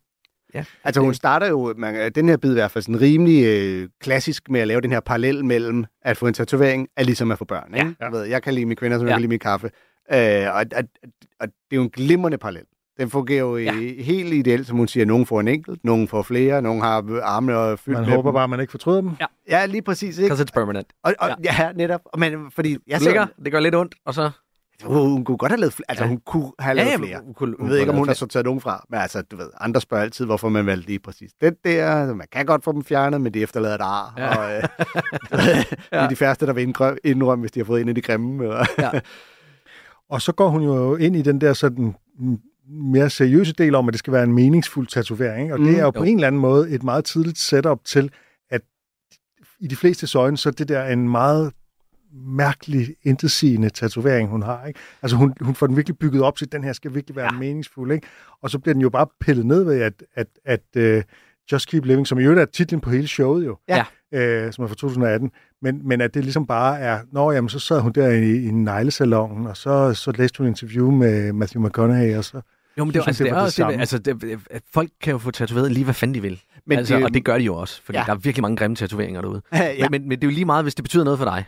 ja. Altså hun starter jo, man, den her bid i hvert fald sådan rimelig øh, klassisk med at lave den her parallel mellem at få en tatovering, er ligesom at få børn. Ikke? Ja. Jeg, ved, jeg kan lide mine kvinder, som ja. Ja. jeg kan lide min kaffe. Øh, og, og, og, det er jo en glimrende parallel. Den fungerer jo ja. Ja. helt ideelt, som hun siger. Nogen får en enkelt, nogen får flere, nogen har armene og fyldt Man håber dem. bare, at man ikke fortryder dem. Ja. Ja, lige præcis. Ikke? Because it's permanent. Og, og, ja. ja, netop. Og Men, fordi jeg ligger, det gør lidt ondt, og så... hun, hun kunne godt have lavet flere. Altså, Ja. hun kunne have lavet flere. hun kunne, Jeg ved ikke, om hun har sorteret nogen fra, men altså, du ved, andre spørger altid, hvorfor man valgte lige præcis det der. Man kan godt få dem fjernet, men det efterlader et ar. Ja. Og, øh, det er de færreste, der vil indrø- indrømme, hvis de har fået en af de grimme. Og, Og så går hun jo ind i den der sådan mere seriøse del om, at det skal være en meningsfuld tatovering. Og det Mm, er jo på jo. en eller anden måde et meget tidligt setup til, at i de fleste øjne, så det der en meget mærkelig, intetsigende tatovering, hun har. Ikke? Altså hun, hun får den virkelig bygget op til, at den her skal virkelig være ja. meningsfuld. Ikke? Og så bliver den jo bare pillet ned ved, at, at, at uh, Just Keep Living, som i øvrigt er titlen på hele showet jo, Ja. øh, som er fra 2018, men, men at det ligesom bare er, nå jamen, så sad hun der i, i neglesalongen, og så, så læste hun en interview med Matthew McConaughey, og så Jo, men det, synes, altså, det det, var er det samme. det, altså, det, at folk kan jo få tatoveret lige, hvad fanden de vil. Men altså, det- og det gør de jo også, fordi Ja. ja. der er virkelig mange grimme tatoveringer derude. ja. Men, men, men det er jo lige meget, hvis det betyder noget for dig.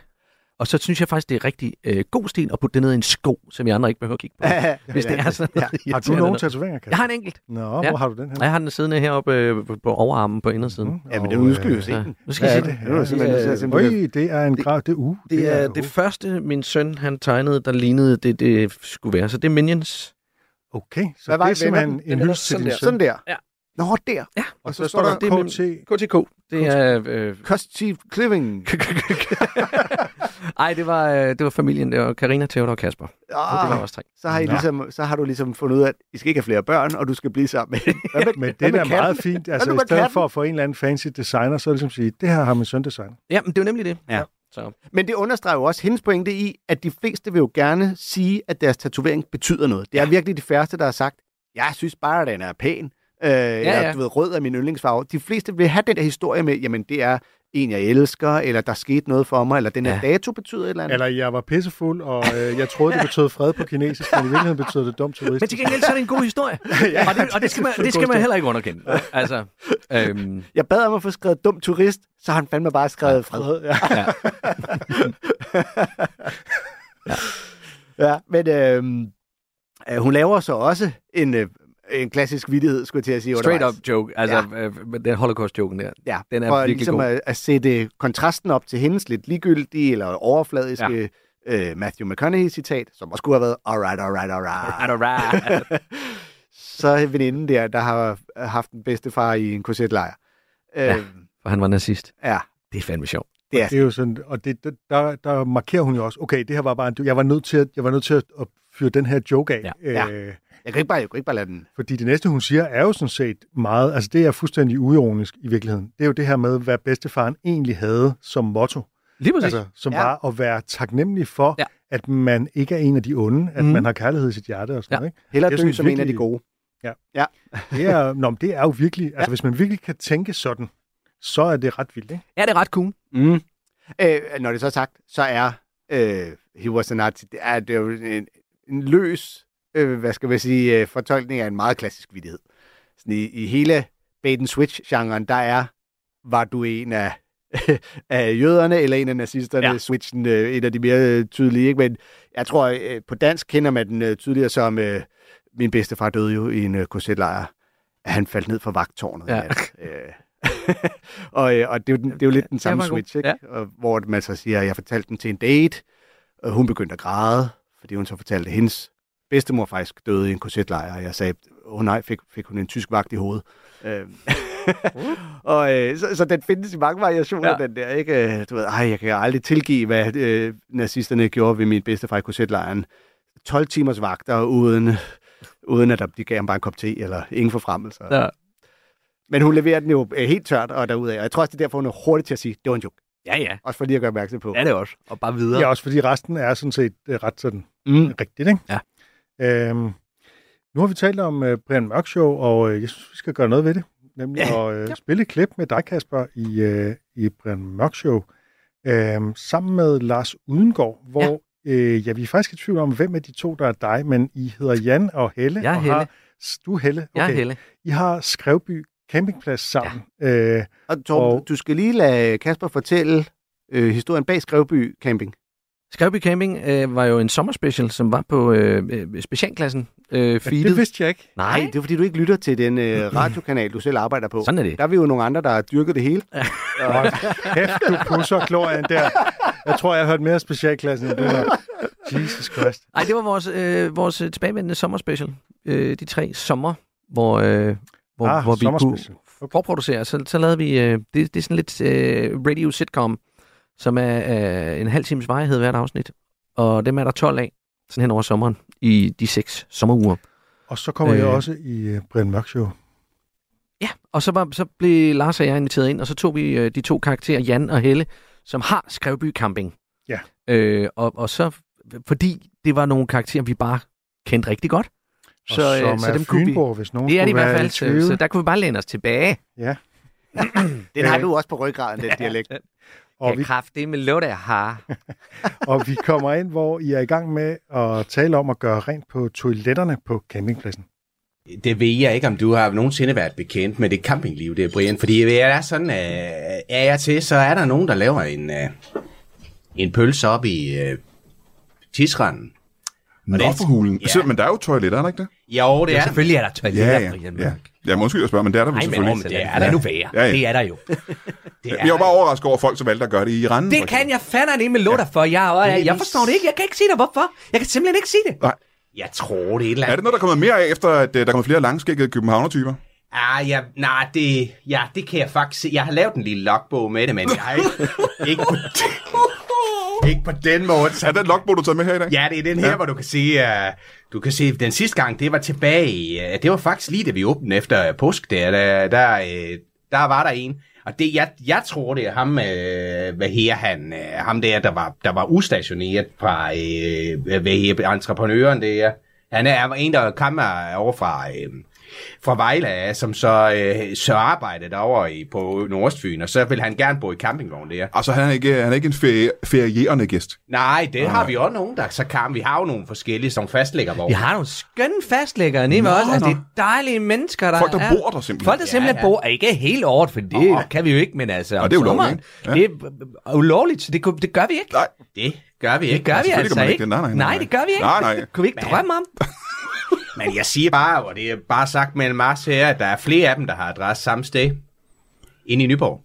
Og så synes jeg faktisk, det er rigtig øh, god stil at putte det ned i en sko, som jeg andre ikke behøver at kigge på. Ja, hvis det er sådan Ja. noget har du nogen tatoveringer, Kasper? Jeg har en enkelt. Nå, Ja. hvor har du den her? Jeg har den siddende heroppe øh, på- overarmen på indersiden. Mhm. Ja, men det skal jo øh, se Ja. den. Nu skal er se det? det. Er jeg at simpelthen- Øj, det er en grav, det er uh, Det er det første, min søn han tegnede, der lignede det, det skulle være. Så det er Minions. Okay, så Hvad var det er simpelthen den? en hyldest til sådan din der. søn. Sådan der. Ja. Nå, der. Ja. Og så står der det er min- KT. KTK. Det er... Øh, Cost Cliving. ej, det var, øh, det var familien. Det var Karina, Theodor og Kasper. Så det var Ah, også tre. så, har I ligesom, så har du ligesom fundet ud af, at I skal ikke have flere børn, og du skal blive sammen med hende. Hvad med, Men det er katten? meget fint. Altså, i stedet katten? for at få en eller anden fancy designer, så er det ligesom at sige, det her har min søn designet. Ja, men det er jo nemlig det. Ja. Så. Men det understreger jo også hendes pointe i, at de fleste vil jo gerne sige, at deres tatovering betyder noget. Det er virkelig de færreste, der har sagt, jeg synes bare, at den er pæn. Øh, ja, eller, ja. du ved, rød er min yndlingsfarve. De fleste vil have den der historie med, jamen det er en, jeg elsker, eller der skete noget for mig, eller den her Ja. dato betyder et eller andet. Eller jeg var pissefuld, og øh, jeg troede, det betød fred på kinesisk, men i virkeligheden betød det dum turist. Men til gengæld så er det en god historie. ja, og det, og det skal man, det skal man heller ikke underkende. Altså, øhm, Jeg bad om at få skrevet dum turist, så har han fandme bare skrevet Ja, fred. Ja. ja. Ja, men øh, øh, hun laver så også en, øh, en klassisk vidighed, skulle jeg til at sige. Straight undervejs. up joke. Altså, ja. øh, den holocaust-joken der. Ja, Den er for virkelig ligesom god. at, at sætte kontrasten op til hendes lidt ligegyldige eller overfladiske ja. øh, Matthew McConaughey-citat, som også kunne have været alright, alright, alright. Alright. så er veninden der, der har haft en bedstefar i en korsetlejr. Øh, Ja. ja. For han var nazist. ja, Det er fandme sjovt. det er Det er jo sådan, og det, der, der markerer hun jo også, okay, det her var bare en, jeg var nødt til at, jeg var nødt til at, at fyre den her joke af. Ja. Ja. Øh, Jeg kan ikke bare, jeg kan ikke bare lade den... fordi det næste, hun siger, er jo sådan set meget, altså det er fuldstændig uironisk i virkeligheden. Det er jo det her med, hvad bedstefaren egentlig havde som motto. Lige præcis. Altså, som Ja. var at være taknemmelig for, Ja. at man ikke er en af de onde, at Mhm. man har kærlighed i sit hjerte og sådan Ja. noget. Ikke? Hellere Det er dø som en af de gode. Det er, nå, men det er jo virkelig, altså hvis man virkelig kan tænke sådan, så er det ret vildt, ikke? Ja, det er ret cool. Mm. Øh, når det så er sagt, så er øh, He Was a Nazi, det er, det er jo en, en løs, øh, hvad skal man sige, øh, fortolkning af en meget klassisk vidighed. Sådan i, I hele bait-and-switch-genren, der er, var du en af, af jøderne eller en af nazisterne, Ja. switchen øh, en af de mere øh, tydelige. Ikke? Men jeg tror, øh, på dansk kender man den øh, tydeligere som, øh, min bedstefar døde jo i en øh, korsetlejr, at han faldt ned fra vagtårnet. Ja. Ja. Øh, og, øh, og det, er jo, den- det er jo lidt den samme switch, ikke? Ja. Og, hvor man så siger, at jeg fortalte den til en date, og hun begyndte at græde, fordi hun så fortalte, hendes bedstemor faktisk døde i en korsetlejr, og jeg sagde, åh oh, nej, fik, fik hun en tysk vagt i hovedet. Øh, og øh, så, så den findes i mange variationer, Ja. den der, ikke? Øh, Du ved, ej, jeg kan aldrig tilgive, hvad øh, nazisterne gjorde ved min bedstefar i korsetlejren. 12 timers vagter, uden, uden at der- de gav ham bare en kop te, eller ingen forfremmelser. Ja. Men hun leverer den jo øh, helt tørt og derudad. Og jeg tror også, det er derfor, hun er hurtig til at sige, det var en joke. Ja, ja. Også for lige at gøre opmærksom på. Ja, det er også. Og bare videre. Ja, også fordi resten er sådan set øh, ret sådan Mm. rigtigt, ikke? Ja. Øhm, nu har vi talt om uh, Brian Mørk Show, og uh, jeg synes, vi skal gøre noget ved det. Nemlig Ja. at uh, spille et klip med dig, Kasper, i, uh, i Brian Mørk Show, øhm, sammen med Lars Udengård, hvor ja. Øh, ja, vi er faktisk i tvivl om, hvem af de to, der er dig, men I hedder Jan og Helle. Jeg er og Helle. Har, du er Helle. Jeg er Helle. I har Skrevby campingplads sammen. Ja. Øh, Og Torben, og... du skal lige lade Kasper fortælle øh, historien bag Skrevby Camping. Skrevby Camping øh, var jo en sommerspecial, som var på øh, øh, specialklassen øh, ja, feedet. det vidste jeg ikke. Nej, det er fordi, du ikke lytter til den øh, radiokanal, du selv arbejder på. Sådan er det. Der er vi jo nogle andre, der har dyrket det hele. Kæft, du pusser glorien der. Jeg tror, jeg har hørt mere specialklassen end det der. Jesus Christ. Nej, det var vores, øh, vores tilbagevendende sommerspecial. Øh, de tre sommer, hvor, øh, hvor, Ah, hvor vi kunne. Okay. forproducere. Så, så lavede vi, øh, det, det er sådan lidt øh, radio sitcom, som er øh, en halv times varighed hvert afsnit. Og dem er der 12 af, sådan hen over sommeren, i de seks sommeruger. Og så kommer øh. jeg Øh. også i uh, Brian Mørk Show. Ja, og så, var, så blev Lars og jeg inviteret ind, og så tog vi øh, de to karakterer, Jan og Helle, som har Skrevby Camping. Ja. Øh, og, og så, fordi det var nogle karakterer, vi bare kendte rigtig godt. Så, og som så er dem kunne vi- Fynborg, hvis nogen Det er det i hvert være fald, så, så der kunne vi bare læne os tilbage. Ja. Den har Øh. du også på ryggraden, den dialekt. Og vi, kraft, det med låt, jeg har. og vi kommer ind, hvor I er i gang med at tale om at gøre rent på toiletterne på campingpladsen. Det ved jeg ikke, om du har nogensinde været bekendt med det campingliv, det er Brian. Fordi det er sådan, øh, er jeg til, så er der nogen, der laver en, øh, en pølse op i øh, tisranden. Nå for hulen. Ja. Men der er jo toiletter, er der ikke det? Jo, det er der. selvfølgelig er der toiletter, Ja, ja. Brian ja. Ja, måske jeg spørger, men det er der vel Nej, men, selvfølgelig. men det er der nu være. Ja, ja. Det er der jo. Det Jeg er jo bare overrasket over folk, som valgte at gøre det i randen. Det kan jeg fandme ikke med lutter for. Jeg, og, jeg, jeg forstår det ikke. Jeg kan ikke sige dig, hvorfor. Jeg kan simpelthen ikke sige det. Jeg tror, det er et eller Er det noget, der er kommet mere af, efter at øh, der er kommet flere langskækkede københavner-typer? Ah, ja, nej, det, ja, det kan jeg faktisk se. Jeg har lavet en lille logbog med det, men jeg har ikke, ikke, ikke på den måde. Så Er den logbog, du har taget med her i dag? Ja, det er den her, ja. hvor du kan se, uh, du kan se, den sidste gang, det var tilbage uh, det var faktisk lige da vi åbnede efter påsk der, der, der, uh, der var der en, og det, jeg, jeg tror, det er ham, uh, hvad her han, uh, ham der, der var, der var ustationeret fra, uh, hvad her, entreprenøren der, han er en, der kommer over fra, uh, fra Vejle af, som så, øh, så arbejder derovre i, på Nordstfyn, og så vil han gerne bo i campingvogn der. Altså, han er ikke, han er ikke en ferie, ferierende gæst. Nej, det har vi også nogen, der så kan. Vi har jo nogle forskellige, som fastlægger hvor. Vi har nogle skønne fastlæggere nede med Nå, os. Altså, det er dejlige mennesker, der Folk, der er. bor der simpelthen. Folk, der simpelthen ja. bor, ikke helt året, for det Nå. kan vi jo ikke, men altså... Nå, det er ulovligt, sommeren, Det er ulovligt, så det, det gør vi ikke. Nej, Det gør vi ikke. Det gør vi altså man ikke. ikke det. Nej, nej, nej, nej, nej. det gør vi ikke. Nej, nej. Kunne vi ikke drømme om? Men jeg siger bare, og det er bare sagt mellem os her, at der er flere af dem, der har adresse samme sted. Inde i Nyborg.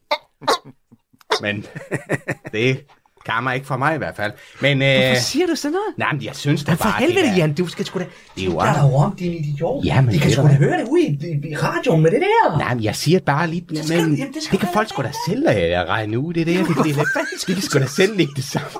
Men det kommer ikke fra mig i hvert fald. Men, øh, Hvorfor siger du sådan noget? nej, men jeg synes da Men for bare, helvede, det Jan, du skal sgu da... det er jo Der er om, din idiot. Ja, men De kan det sgu da høre det ude i, i, radioen med det der. Nej, men jeg siger bare lige, skal men, det, jamen, det skal det kan folk sgu da selv uh, regne ud, det der. Det, det, det, de kan sgu da selv lægge det sammen.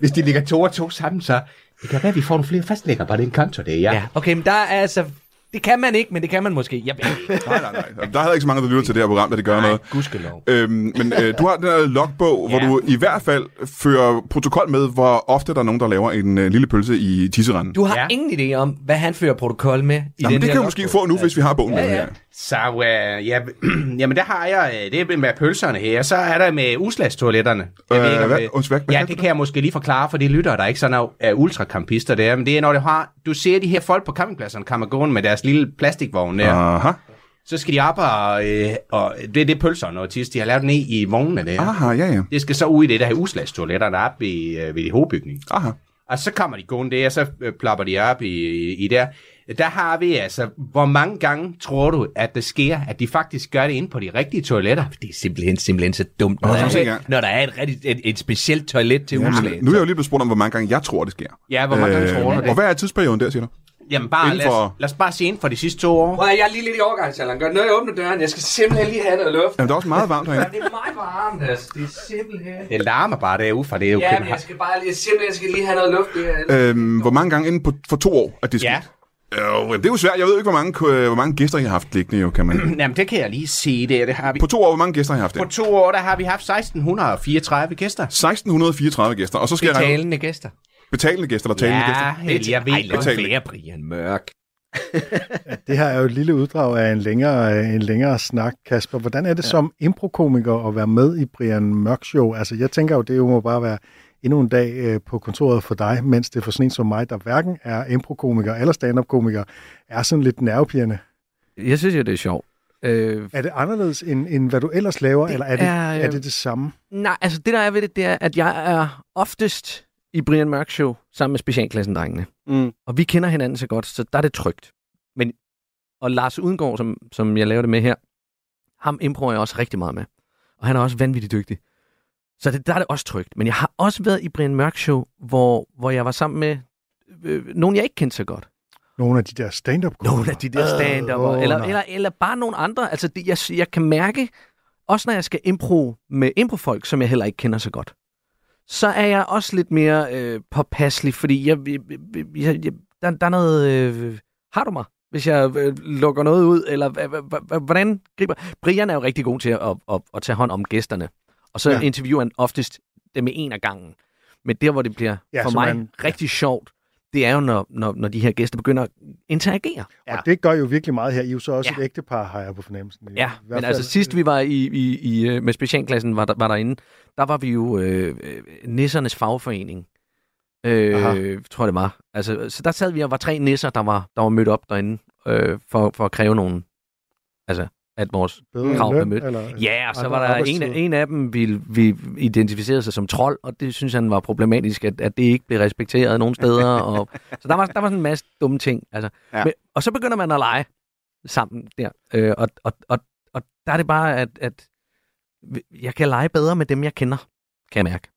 Hvis de ligger to og to sammen, så det kan være, at vi får nogle flere fastlægger på den konto, det er ja. Ja, okay, men der er altså... Det kan man ikke, men det kan man måske. Jeg ved ikke. nej, nej, nej. Der er heller ikke så mange, der lytter til det her program, da det gør noget. Gudskelov. Øhm, men øh, du har den her logbog, hvor Ja. du i hvert fald fører protokol med, hvor ofte der er nogen, der laver en øh, lille pølse i tisseranden. Du har Ja. ingen idé om, hvad han fører protokol med i Jamen, den det der kan vi måske få nu, hvis vi har bogen med Ja, ja. her. Så øh, ja, jamen der har jeg, øh, det er med pølserne her, så er der med uslagstoiletterne. Jeg Øh, om hvad? det- Undskyld, hvad- hvad ja, det du kan jeg måske lige forklare for de lyttere, der er ikke sådan er, er ultrakampister der, men det er, når det har, du ser de her folk på campingpladserne kommer gående med deres lille plastikvogn der, Aha, så skal de op og, øh, og det er det pølserne og tis, de har lavet ned i vognene der. aha, ja, ja. Det skal så ud i det der er oppe i, øh, ved hovedbygningen. Aha. Og så kommer de gående der, og så øh, plopper de op i, i, i der. Der har vi altså, hvor mange gange tror du, at det sker, at de faktisk gør det inde på de rigtige toiletter? Det er simpelthen, simpelthen så dumt, når, Nå, der, er, når der er et, rigtig, et, et specielt toilet til Ja, udslag. nu er jeg jo lige blevet spurgt om, hvor mange gange jeg tror, det sker. Ja, hvor mange gange tror du det? Og hvad er tidsperioden der, siger du? Jamen bare, Inden lad os, for- lad os bare se inden for de sidste to år. Prøv jeg er lige lidt i overgangsalderen. Gør noget, jeg åbner døren. Jeg skal simpelthen lige have noget luft. Jamen, det er også meget varmt herinde. Det er meget varmt, altså. Det er simpelthen... Det larmer bare derude fra det er jo Ja, men jeg skal bare lige, simpelthen skal lige have noget luft. Det er, Øhm, hvor mange gange inden på, for to år, at det Ja. Jo, det er jo svært. Jeg ved ikke, hvor mange, øh, hvor mange gæster I har haft liggende, jo, kan man. Jamen det kan jeg lige se der, det har vi. På to år, hvor mange gæster har I haft På det? to år, der har vi haft 1634 gæster. 1634 gæster, og så skal jeg regne betalende gæster. betalende gæster eller talende Ja, gæster. Held, jeg ved Ej, godt. være, Brian Mørk. Det her er jo et lille uddrag af en længere, en længere snak, Kasper. Hvordan er det ja. som improkomiker at være med i Brian Mørk Show? Altså, jeg tænker jo, det jo må bare være endnu en dag øh, på kontoret for dig, mens det for sådan en som mig, der hverken er improkomiker eller stand-up-komiker, er sådan lidt nervepirrende. Jeg synes jo, det er sjovt. Øh, Er det anderledes, end, end hvad du ellers laver, Det eller er det, er, øh, er det det samme? nej, altså det der er ved det, det er, at jeg er oftest i Brian Mørk Show sammen med specialklassen-drengene. Mm. Og vi kender hinanden så godt, så der er det trygt. Men, og Lars Udengård, som, som jeg laver det med her, ham improver jeg også rigtig meget med. Og han er også vanvittigt dygtig. Så det, der er det også trygt. Men jeg har også været i Brian Mørk Show, hvor, hvor jeg var sammen med øh, nogen, jeg ikke kendte så godt. Nogle af de der stand-up Nogle af de der stand Åh, oh, eller, nej. eller, eller bare nogle andre. Altså, det, jeg, jeg kan mærke, også når jeg skal impro med improfolk, som jeg heller ikke kender så godt, så er jeg også lidt mere øh, påpasselig, fordi jeg, jeg, jeg, jeg, der, der er noget... Øh, har du mig? Hvis jeg øh, lukker noget ud, eller hvordan griber... Brian er jo rigtig god til at, at, at, at tage hånd om gæsterne, og så Ja. ja. interviewer han oftest dem med en af gangen. Men der, hvor det bliver Ja, ja, for mig man- rigtig sjovt, det er jo, når, når, når de her gæster begynder at interagere. Ja. Og det gør jo virkelig meget her. I er jo så også Ja. et ægtepar, har jeg på fornemmelsen. I Ja, hvert men altså sidst vi var i, i, i øh, med specialklassen var, der, var derinde, der var vi jo øh, øh, nissernes fagforening. Øh, tror jeg det var. Altså, så der sad vi og var tre nisser, der var, der var mødt op derinde øh, for, for at kræve nogen, altså at vores bedre krav blev løn, mødt. eller Ja, og så var der en, en af dem, ville, vi identificerede sig som trold, og det synes han var problematisk, at, at det ikke blev respekteret nogen steder. og, så der var, der var sådan en masse dumme ting. Altså. Ja. Ja. Men, og så begynder man at lege sammen der. Øh, og, og, og, og der er det bare, at, at jeg kan lege bedre med dem, jeg kender, kan jeg mærke.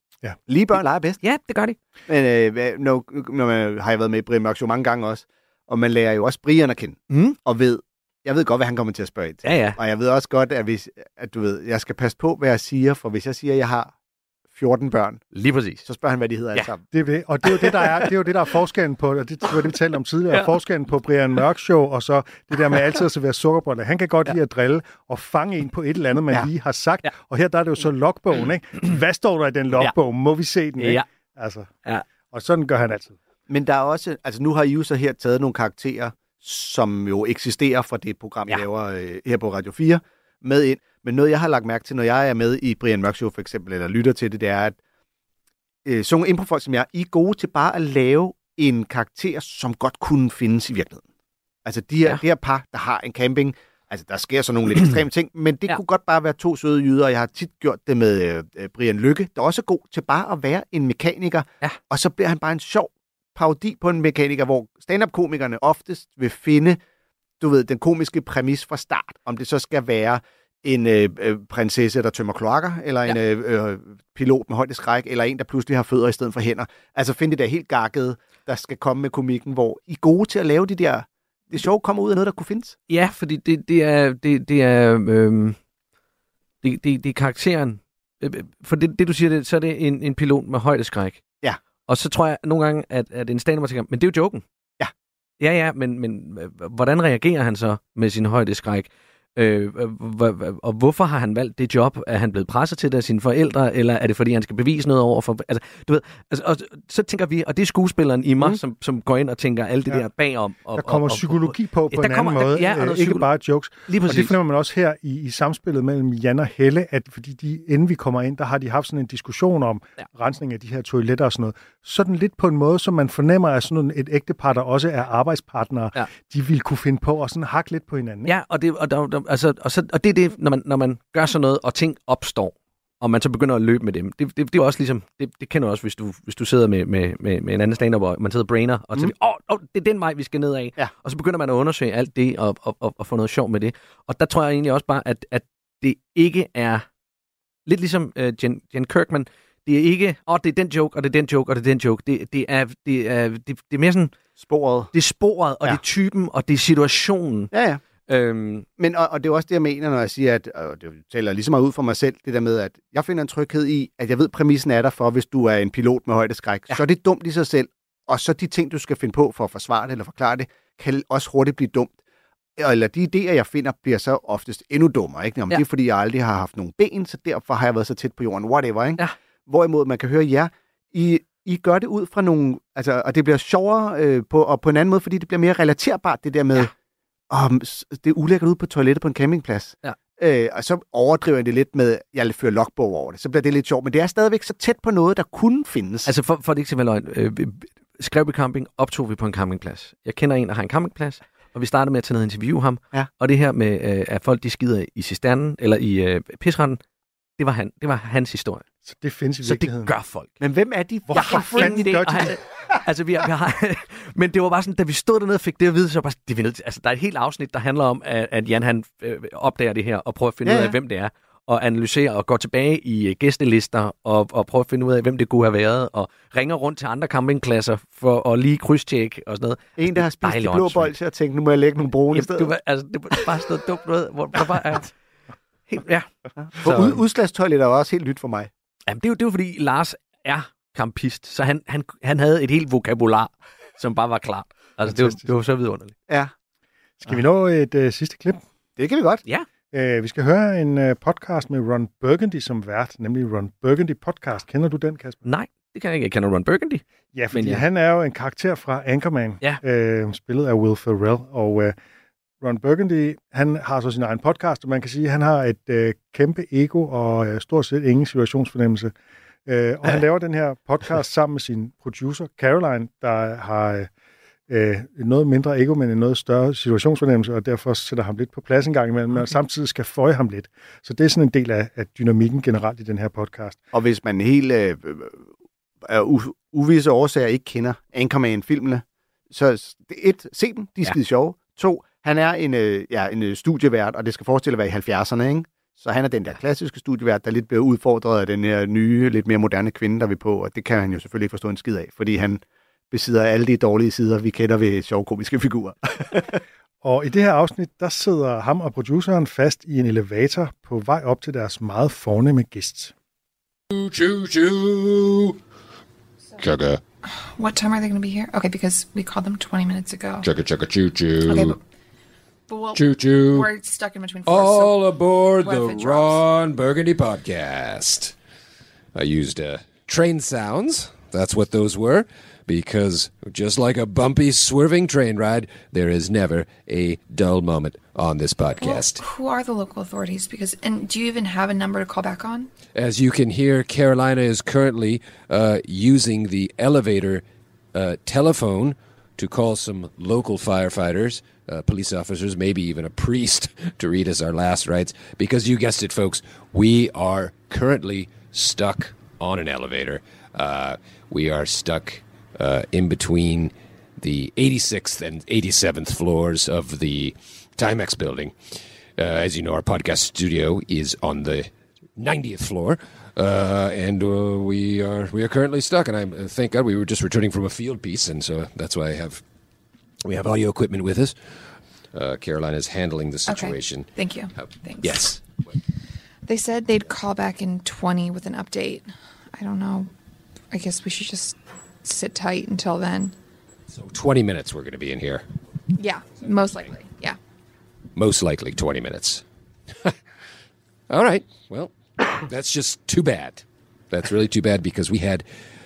Lige børn leger bedst. Ja, det gør de. Men øh, hvad- nu, nu har jeg været med i Brian Mørk mange gange også, og man lærer jo også Brian at kende, Mm. og ved, jeg ved godt, hvad han kommer til at spørge ind til. Ja, ja. Og jeg ved også godt, at, hvis, at du ved, jeg skal passe på, hvad jeg siger, for hvis jeg siger, at jeg har 14 børn, Lige præcis. så spørger han, hvad de hedder ja. alle sammen. Det er det. Og det er jo det, der er, det er, jo det, der er forskellen på, og det var det, vi talte om tidligere, ja. Ja. forskellen på Brian Mørk Show, og så det der med altid at servere sukkerbrød. Han kan godt ja. lide at drille og fange en på et eller andet, man Ja. ja. lige har sagt. Ja. Ja. Og her der er det jo så logbogen, ikke? Hvad står der i den logbog? Må vi se den, ikke? Ja. Altså. Ja. Og sådan gør han altid. Men der er også, altså nu har I jo så her taget nogle karakterer, som jo eksisterer fra det program, ja. Jeg laver øh, her på Radio 4, med ind. Men noget, jeg har lagt mærke til, når jeg er med i Brian Mørk Show for eksempel, eller lytter til det, det er, at øh, sådan nogle improfolk som jeg, I er gode til bare at lave en karakter, som godt kunne findes i virkeligheden. Altså de her, ja. Det her par, der har en camping, altså der sker så nogle lidt ekstreme ting, men det ja. Kunne godt bare være to søde jyder, og jeg har tit gjort det med øh, Brian Lykke, der også er god til bare at være en mekaniker, Ja. og så bliver han bare en sjov parodi på en mekaniker, hvor stand-up-komikerne oftest vil finde, du ved, den komiske præmis fra start, om det så skal være en øh, øh, prinsesse, der tømmer kloakker, eller en øh, øh, pilot med højdeskræk, eller en, der pludselig har fødder i stedet for hænder. Altså finde det der helt gakkede, der skal komme med komikken, hvor I er gode til at lave de der... Det sjove kommer ud af noget, der kunne findes. Ja, fordi det, det er, det, det er, øhm, det, det, det er karakteren. Øh, øh, For det, det du siger, det, så er det en, en pilot med højdeskræk. Og så tror jeg nogle gange, at, at en stand tænker, men det er jo joken. Ja. Ja, ja, men, men hvordan reagerer han så med sin højdeskræk? Øh, og hvorfor har han valgt det job? Er han blevet presset til det af sine forældre, eller er det fordi, han skal bevise noget over for... Altså, du ved, altså, og, så tænker vi, og det er skuespilleren i mig, Mm. som, som går ind og tænker alt det Ja. ja. der bagom. Og, Der kommer og, og, psykologi på på Ja, der en kommer- anden måde. ja, og øh, noget ikke bare jokes. Lige Og præcis. det fornemmer man også her i, i samspillet mellem Jan og Helle, at fordi de, inden vi kommer ind, der har de haft sådan en diskussion om ja. Ja. rensning af de her toiletter og sådan noget. Sådan lidt på en måde, som man fornemmer, at sådan et ægtepar, der også er arbejdspartnere, ja. Ja. de vil kunne finde på at sådan hakke lidt på hinanden. ikke? Ja, og det, og, der, der, altså, og, så, og det er det, når man, når man gør sådan noget, og ting opstår, og man så begynder at løbe med dem. Det, det, det er også ligesom, det, det kender du også, hvis du, hvis du sidder med, med, med, med en anden stand og man sidder og brainer, og så, Mm. åh, oh, oh, det er den vej, vi skal ned af. Ja. Og så begynder man at undersøge alt det, og, og, og, og få noget sjov med det. Og der tror jeg egentlig også bare, at, at det ikke er, lidt ligesom uh, Jen, Jen Kirkman, det er ikke, åh, oh, det er den joke, og det er den joke, og det er den joke. Det, det, er, det, er, det, det er mere sådan, Sporet. det er sporet, og ja. det er typen, og det er situationen. Ja, ja. Øhm, Men, og, og det er også det, jeg mener, når jeg siger, at og det taler lige så meget ud for mig selv, det der med, at jeg finder en tryghed i, at jeg ved, at præmissen er der for, hvis du er en pilot med højdeskræk. Ja. Så er det dumt i sig selv, og så de ting, du skal finde på for at forsvare det eller forklare det, kan også hurtigt blive dumt. Eller de idéer, jeg finder, bliver så oftest endnu dummere. Ikke? Jamen, ja. Ja. Det er, fordi jeg aldrig har haft nogen ben, så derfor har jeg været så tæt på jorden. Whatever, ikke? Ja. Hvorimod man kan høre jer, I, I gør det ud fra nogle... Altså, og det bliver sjovere øh, på, og på en anden måde, fordi det bliver mere relaterbart, det der med... Ja. Om, det er ulækkert ud på toilettet på en campingplads. Ja. Øh, og så overdriver jeg det lidt med, jeg fører logbog over det. Så bliver det lidt sjovt. Men det er stadigvæk så tæt på noget, der kunne findes. Altså for, for det ikke skal være løgn. Øh, vi- Skrevby Camping optog vi på en campingplads. Jeg kender en, der har en campingplads, og vi startede med at tage ned og interviewe ham. Ja. Og det her med, øh, at folk de skider i cisternen, eller i øh, pisranden, det var, han, det var hans historie. Så det findes i Så det virkeligheden. gør folk. Men hvem er de? Hvorfor Jeg har ingen idé. gør de det? altså, vi har, vi har, men det var bare sådan, da vi stod dernede og fik det at vide, så var jeg bare, det er vi nødt til. Altså, der er et helt afsnit, der handler om, at, at Jan han øh, opdager det her, og prøver at finde Ja, ud af, ja. hvem det er, og analyserer og går tilbage i øh, gæstelister, og, og prøver at finde ud af, hvem det kunne have været, og ringer rundt til andre campingpladser for at lige krydstjekke og sådan noget. En, der har spist de blå åndssvagt. bolcher og tænkt, nu må jeg lægge nogle brune i stedet. det var, altså, det var bare sådan noget dumt noget, hvor der bare er... Helt, ja. For ud, udslagstoilet er også helt nyt for mig. Jamen, det er jo, det er jo fordi, Lars er campist, så han, han, han havde et helt vokabular, som bare var klart. Altså, det var, det var så vidunderligt. Ja, Skal vi nå et øh, sidste klip? det kan vi godt. Ja. Øh, vi skal høre en øh, podcast med Ron Burgundy som vært, nemlig Ron Burgundy Podcast. Kender du den, Kasper? Nej, det kan jeg ikke. Jeg kender Ron Burgundy. Ja, fordi Men ja. han er jo en karakter fra Anchorman, Ja. øh, spillet af Will Ferrell. Og øh, Ron Burgundy, han har så sin egen podcast, og man kan sige, at han har et øh, kæmpe ego og øh, stort set ingen situationsfornemmelse. Øh, og han laver den her podcast sammen med sin producer, Caroline, der har øh, noget mindre ego, men en noget større situationsfornemmelse, og derfor sætter ham lidt på plads en gang imellem, men samtidig skal føje ham lidt. Så det er sådan en del af, af dynamikken generelt i den her podcast. Og hvis man helt øh, af u- uvisse årsager ikke kender Anchorman-filmene, så det- et, se dem, de er Ja. skide sjove. To, han er en, øh, ja, en øh, studievært, og det skal forestille at være i 70'erne, ikke? Så han er den der klassiske studievært, der lidt bliver udfordret af den her nye, lidt mere moderne kvinde, der vi på, og det kan han jo selvfølgelig ikke forstå en skid af, fordi han besidder alle de dårlige sider, vi kender ved sjovkomiske figurer. Og i det her afsnit, der sidder ham og produceren fast i en elevator på vej op til deres meget fornemme gæst. Choo choo. Chugga, What time are they going to be here? Okay, because we called them 20 minutes ago. chugga, chugga, choo choo. Okay, but, but we'll, Choo choo. we're stuck in between floors. so All aboard the? Ron Burgundy podcast. I used uh, train sounds. That's what those were. Because just like a bumpy, swerving train ride, there is never a dull moment on this Well, podcast. who are the local authorities? Because and do you even have a number to call back on? As you can hear, Carolina is currently uh, using the elevator uh, telephone to call some local firefighters, uh, police officers, maybe even a priest to read us our last rites. Because you guessed it, folks, we are currently stuck on an elevator. Uh, we are stuck uh, in between the 86th and 87th floors of the Timex building. Uh, as you know, our podcast studio is on the 90th floor, uh, and uh, we are we are currently stuck. And I uh, thank God we were just returning from a field piece, and so that's why I have we have audio equipment with us. Uh, Caroline is handling the situation. Okay. Thank you. Uh, Thanks. yes. They said they'd call back in 20 with an update. I don't know. I guess we should just sit tight until then. So 20 minutes we're going to be in here. Yeah, most likely. Yeah. Most likely 20 minutes. All right. Well, that's just too bad. That's really too bad because we had,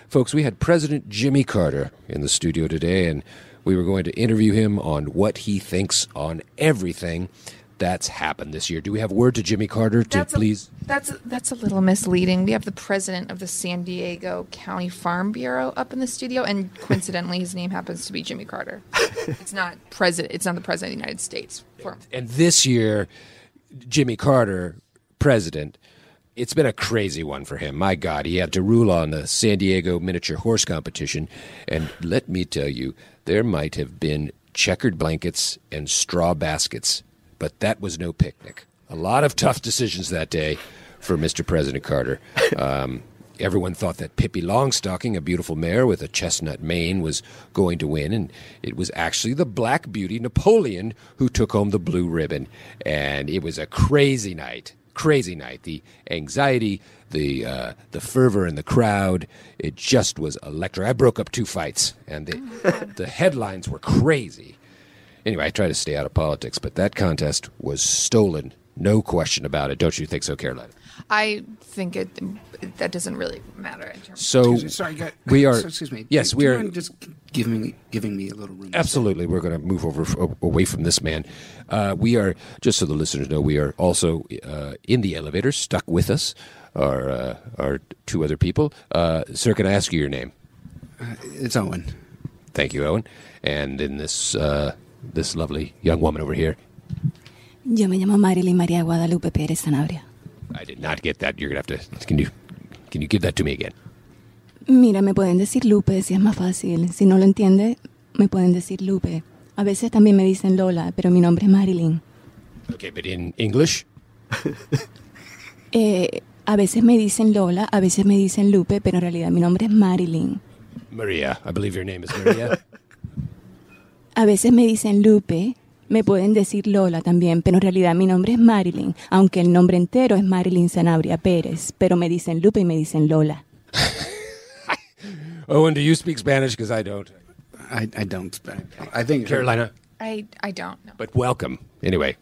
folks, we had President Jimmy Carter in the studio today, and we were going to interview him on what he thinks on everything that's happened this year. Do we have word to Jimmy Carter to That's a- please? That's that's a little misleading. We have the president of the San Diego County Farm Bureau up in the studio, and coincidentally, his name happens to be Jimmy Carter. it's not president. It's not the president of the United States. For- and this year, Jimmy Carter, president, it's been a crazy one for him. My God, he had to rule on the San Diego miniature horse competition. And let me tell you, there might have been checkered blankets and straw baskets, but that was no picnic. A lot of tough decisions that day for Mr. President Carter. Um, everyone thought that Pippi Longstocking, a beautiful mare with a chestnut mane, was going to win, and it was actually the Black Beauty Napoleon who took home the blue ribbon. And it was a crazy night, crazy night. The anxiety, the uh, the fervor in the crowd, it just was electric. I broke up two fights, and the, the headlines were crazy. Anyway, I try to stay out of politics, but that contest was stolen. No question about it. Don't you think so, Caroline? I think it that doesn't really matter in terms. So Excuse me, sorry, guy- we are. so- excuse me. Yes, Do we you are. mind just giving me giving me a little room. Absolutely, we're going to move over away from this man. Uh, we are just so the listeners know, we are also uh, in the elevator, stuck with us. Our uh, our two other people. Uh, sir, can I ask you your name? Uh, it's Owen. Thank you, Owen. And in this uh, this lovely young woman over here. Yo me llamo Marilyn María Guadalupe Pérez Sanabria. I did not get that. You're gonna have to. Can you can you give that to me again? Mira, me pueden decir Lupe si es más fácil. Si no lo entiende, me pueden decir Lupe. A veces también me dicen Lola, pero mi nombre es Marilyn. Okay, but in English. Eh, a veces me dicen Lola, a veces me dicen Lupe, pero en realidad mi nombre es Marilyn. Maria, I believe your name is Maria. A veces me dicen Lupe, me pueden decir Lola también, pero en realidad mi nombre es Marilyn, aunque el nombre entero es Marilyn Sanabria Pérez, pero me dicen Lupe y me dicen Lola. Owen, do you speak Spanish? Because I don't. I, I don't. I think Carolina. I I don't know. But welcome anyway.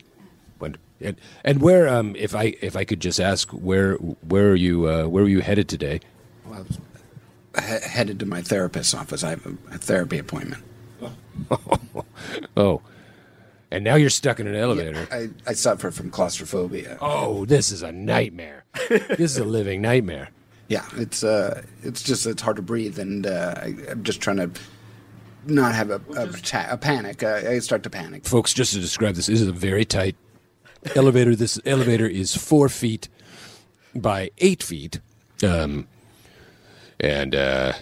When- And, and where, um, if I if I could just ask, where where are you uh, where are you headed today? Well, I was he- headed to my therapist's office. I have a, a therapy appointment. oh, and now you're stuck in an elevator. I, I suffer from claustrophobia. Oh, this is a nightmare. this is a living nightmare. Yeah, it's uh, it's just it's hard to breathe, and uh, I, I'm just trying to not have a a, ta- a panic. Uh, I start to panic. Folks, just to describe this, this is a very tight elevator. This elevator is four feet by eight feet, um, and uh,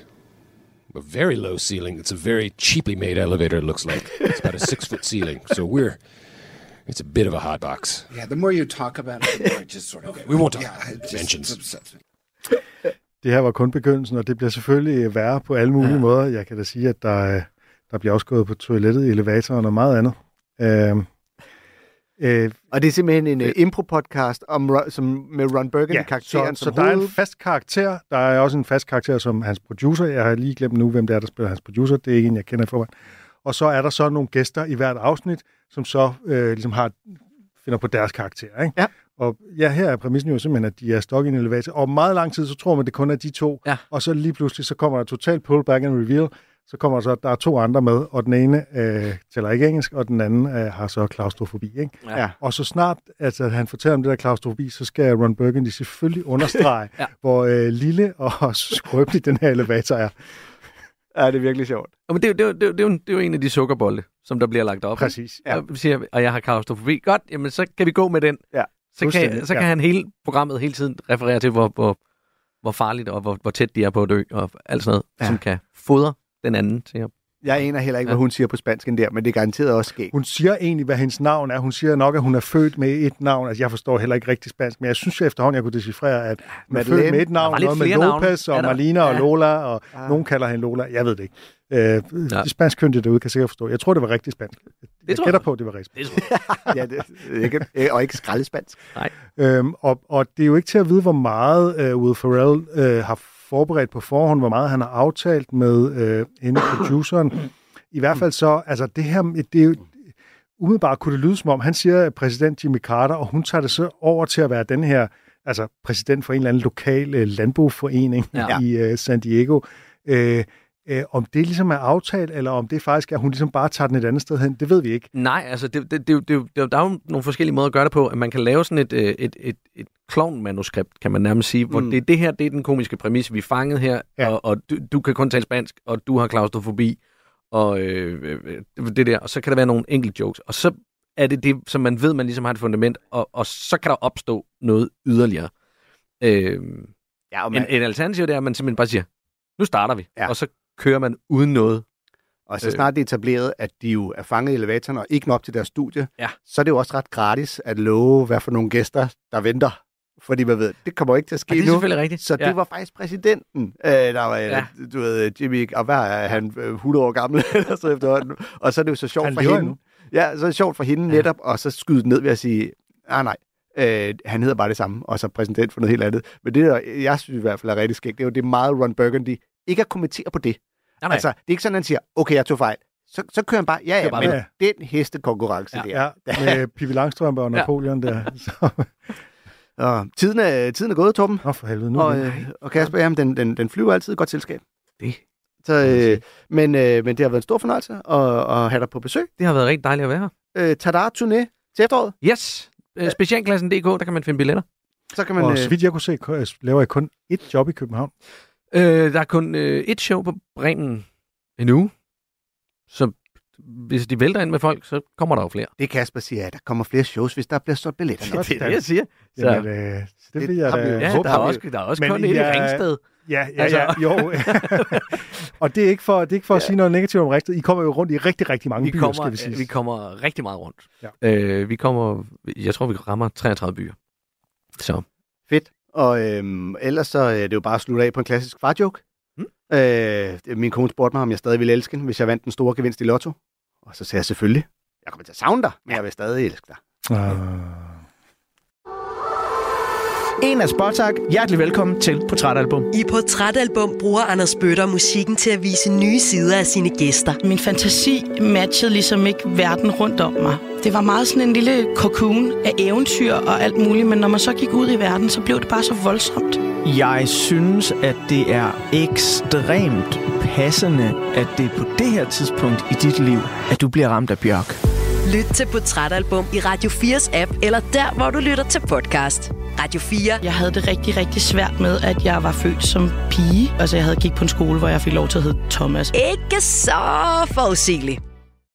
a very low ceiling. It's a very cheaply made elevator. It looks like it's about a six foot ceiling. So we're it's a bit of a hot box. Yeah, the more you talk about it, the more I just sort of. We won't talk Yeah, about dimensions. Det her var kun begyndelsen, og det bliver selvfølgelig værre på alle mulige ja. måder. Jeg kan da sige, at der, øh, der bliver også gået på toilettet, i elevatoren og meget andet. Øh, øh, Og det er simpelthen en uh, impro-podcast om, som, med Ron Burgundy, ja, karakteren så, som så der er en fast karakter. Der er også en fast karakter som hans producer. Jeg har lige glemt nu, hvem det er, der spiller hans producer. Det er ikke en, jeg kender i forvejen. Og så er der så nogle gæster i hvert afsnit, som så øh, ligesom har, finder på deres karakter. Ikke? Ja. Og ja, her er præmissen jo simpelthen, at de er stok i en elevator. Og meget lang tid, så tror man, det kun er de to. Ja. Og så lige pludselig, så kommer der totalt pullback and reveal. Så kommer så, der er to andre med, og den ene øh, taler ikke engelsk, og den anden øh, har så klaustrofobi. Ikke? Ja. Og så snart altså, han fortæller om det der klaustrofobi, så skal Ron Burgundy selvfølgelig understrege, Ja. ja. hvor øh, lille og skrøbelig den her elevator er. Ja, det er virkelig sjovt. Og men det, er jo- det, er det, er det, er en- det er jo en af de sukkerbolde, som der bliver lagt op. Præcis. Ja. Og, siger, og jeg har klaustrofobi. Godt, jamen så kan vi gå med den. Ja, Så kan, så kan ja. han hele programmet hele tiden referere til, hvor, hvor, hvor farligt og hvor, hvor tæt de er på at dø, og alt sådan noget, Ja. ja. som kan fodre den anden til at... Jeg aner heller ikke, hvad hun siger på spansk end der, men det er garanteret også sket. Hun siger egentlig, hvad hendes navn er. Hun siger nok, at hun er født med et navn. Altså, jeg forstår heller ikke rigtig spansk, men jeg synes jo efterhånden, jeg kunne decifrere, at hun er født Madeleine. med et navn, noget med flere navne. Lopez og? Marlina og Ja. Lola, og Ah. nogen kalder hende Lola. Jeg ved det ikke. Øh, de spanskyndige derude kan sikkert forstå. Jeg tror, det var rigtig spansk. Jeg tror gætter jeg. på, at det var rigtig Det tror jeg. ja, det, ikke, og ikke skraldespansk. Nej. Øhm, og, og det er jo ikke til at vide, hvor meget øh, Will Ferrell øh, har forberedt på forhånd, hvor meget han har aftalt med øh, hende produceren. I hvert fald så, altså det her, det er jo, umiddelbart kunne det lyde som om, han siger præsident Jimmy Carter, og hun tager det så over til at være den her, altså præsident for en eller anden lokal øh, landboforening ja. i øh, San Diego. Øh, øh, om det ligesom er aftalt, eller om det faktisk er, at hun ligesom bare tager den et andet sted hen, det ved vi ikke. Nej, altså det, det, det, er jo- det, er er der er jo nogle forskellige måder at gøre det på. At man kan lave sådan et, øh, et, et, et klovn-manuskript, kan man nærmest sige, hvor Mm. det det her, det er den komiske præmis, vi er fanget her, Ja. og, og du, du kan kun tale spansk, og du har klaustrofobi, og øh, øh, det der, og så kan der være nogle enkelte jokes, og så er det det, som man ved, man ligesom har et fundament, og, og så kan der opstå noget yderligere. Øh, Ja, og en, man, en alternativ det er, at man simpelthen bare siger, nu starter vi, ja. og så kører man uden noget. og så snart det er etableret, at de jo er fanget i elevatoren og ikke nok til deres studie, Ja. så er det jo også ret gratis at love, hvad for nogle gæster, der venter. Fordi man ved, det kommer ikke til at ske Og det er nu. rigtigt. Så det Ja. var faktisk præsidenten, øh, der var, ja. Ja. du ved, Jimmy, og hvad er han, øh, 100 år gammel, eller så efterhånden. Og så er det jo så sjovt Han for hende. endnu. Ja, så er det sjovt for hende Ja. netop, og så skyde det ned ved at sige, ah nej, øh, han hedder bare det samme, og så præsident for noget helt andet. Men det, der, jeg synes i hvert fald er rigtig skægt, det er jo det meget Ron Burgundy, ikke at kommentere på det. Nej, nej. Altså, det er ikke sådan, at han siger, okay, jeg tog fejl. Så, så kører han bare, ja, ja, bare men ved. den hestekonkurrence Ja. der. Ja, med Pippi Langstrømpe og Ja. Napoleon der. Så, Og tiden er, tiden er gået, Torben. nå for helvede, nu Og, øh, og Kasper, jamen, den, den, den flyver altid godt selskab. Det Så, øh, men, øh, men det har været en stor fornøjelse at, at have dig på besøg. Det har været rigtig dejligt at være her. Øh, Tada turné til efteråret. Yes. Øh, Specialklassen.dk, der kan man finde billetter. Så kan man... Og øh, så vidt jeg kunne se, laver jeg kun ét job i København. Øh, der er kun øh, et show på Bremen endnu. Så hvis de vælter ind med folk, så kommer der jo flere. Det Kasper siger, at der kommer flere shows, hvis der bliver solgt billetter. Ja, det er det, jeg siger. Så, Jamen, øh, så det vil jeg da ja, der er, også, der er også Men kun et i Ringsted. Ja, ja, Altså- ja, jo. og det er ikke for, det er ikke for at sige noget negativt om Ringsted. I kommer jo rundt i rigtig, rigtig mange Vi byer, kommer, skal vi sige. vi kommer rigtig meget rundt. Ja. Øh, vi kommer, jeg tror, vi rammer 33 byer. Så Fedt. Og øhm, ellers så er det jo bare at slutte af på en klassisk farjoke. Mm. Øh, min kone spurgte mig, om jeg stadig ville elske hende, hvis jeg vandt den store gevinst i lotto. Og så sagde jeg selvfølgelig, jeg kommer til at savne dig, men jeg vil stadig elske dig. Ah. En af Spotak. Hjertelig velkommen til Portrætalbum. I Portrætalbum bruger Anders Bøtter musikken til at vise nye sider af sine gæster. Min fantasi matchede ligesom ikke verden rundt om mig. Det var meget sådan en lille cocoon af eventyr og alt muligt, men når man så gik ud i verden, så blev det bare så voldsomt. Jeg synes, at det er ekstremt passende, at det er på det her tidspunkt i dit liv, at du bliver ramt af bjørk. Lyt til Portrætalbum i Radio 4's app, eller der, hvor du lytter til podcast. Radio 4. Jeg havde det rigtig, rigtig svært med, at jeg var født som pige. Altså, jeg havde gik på en skole, hvor jeg fik lov til at hedde Thomas. Ikke så forudsigeligt.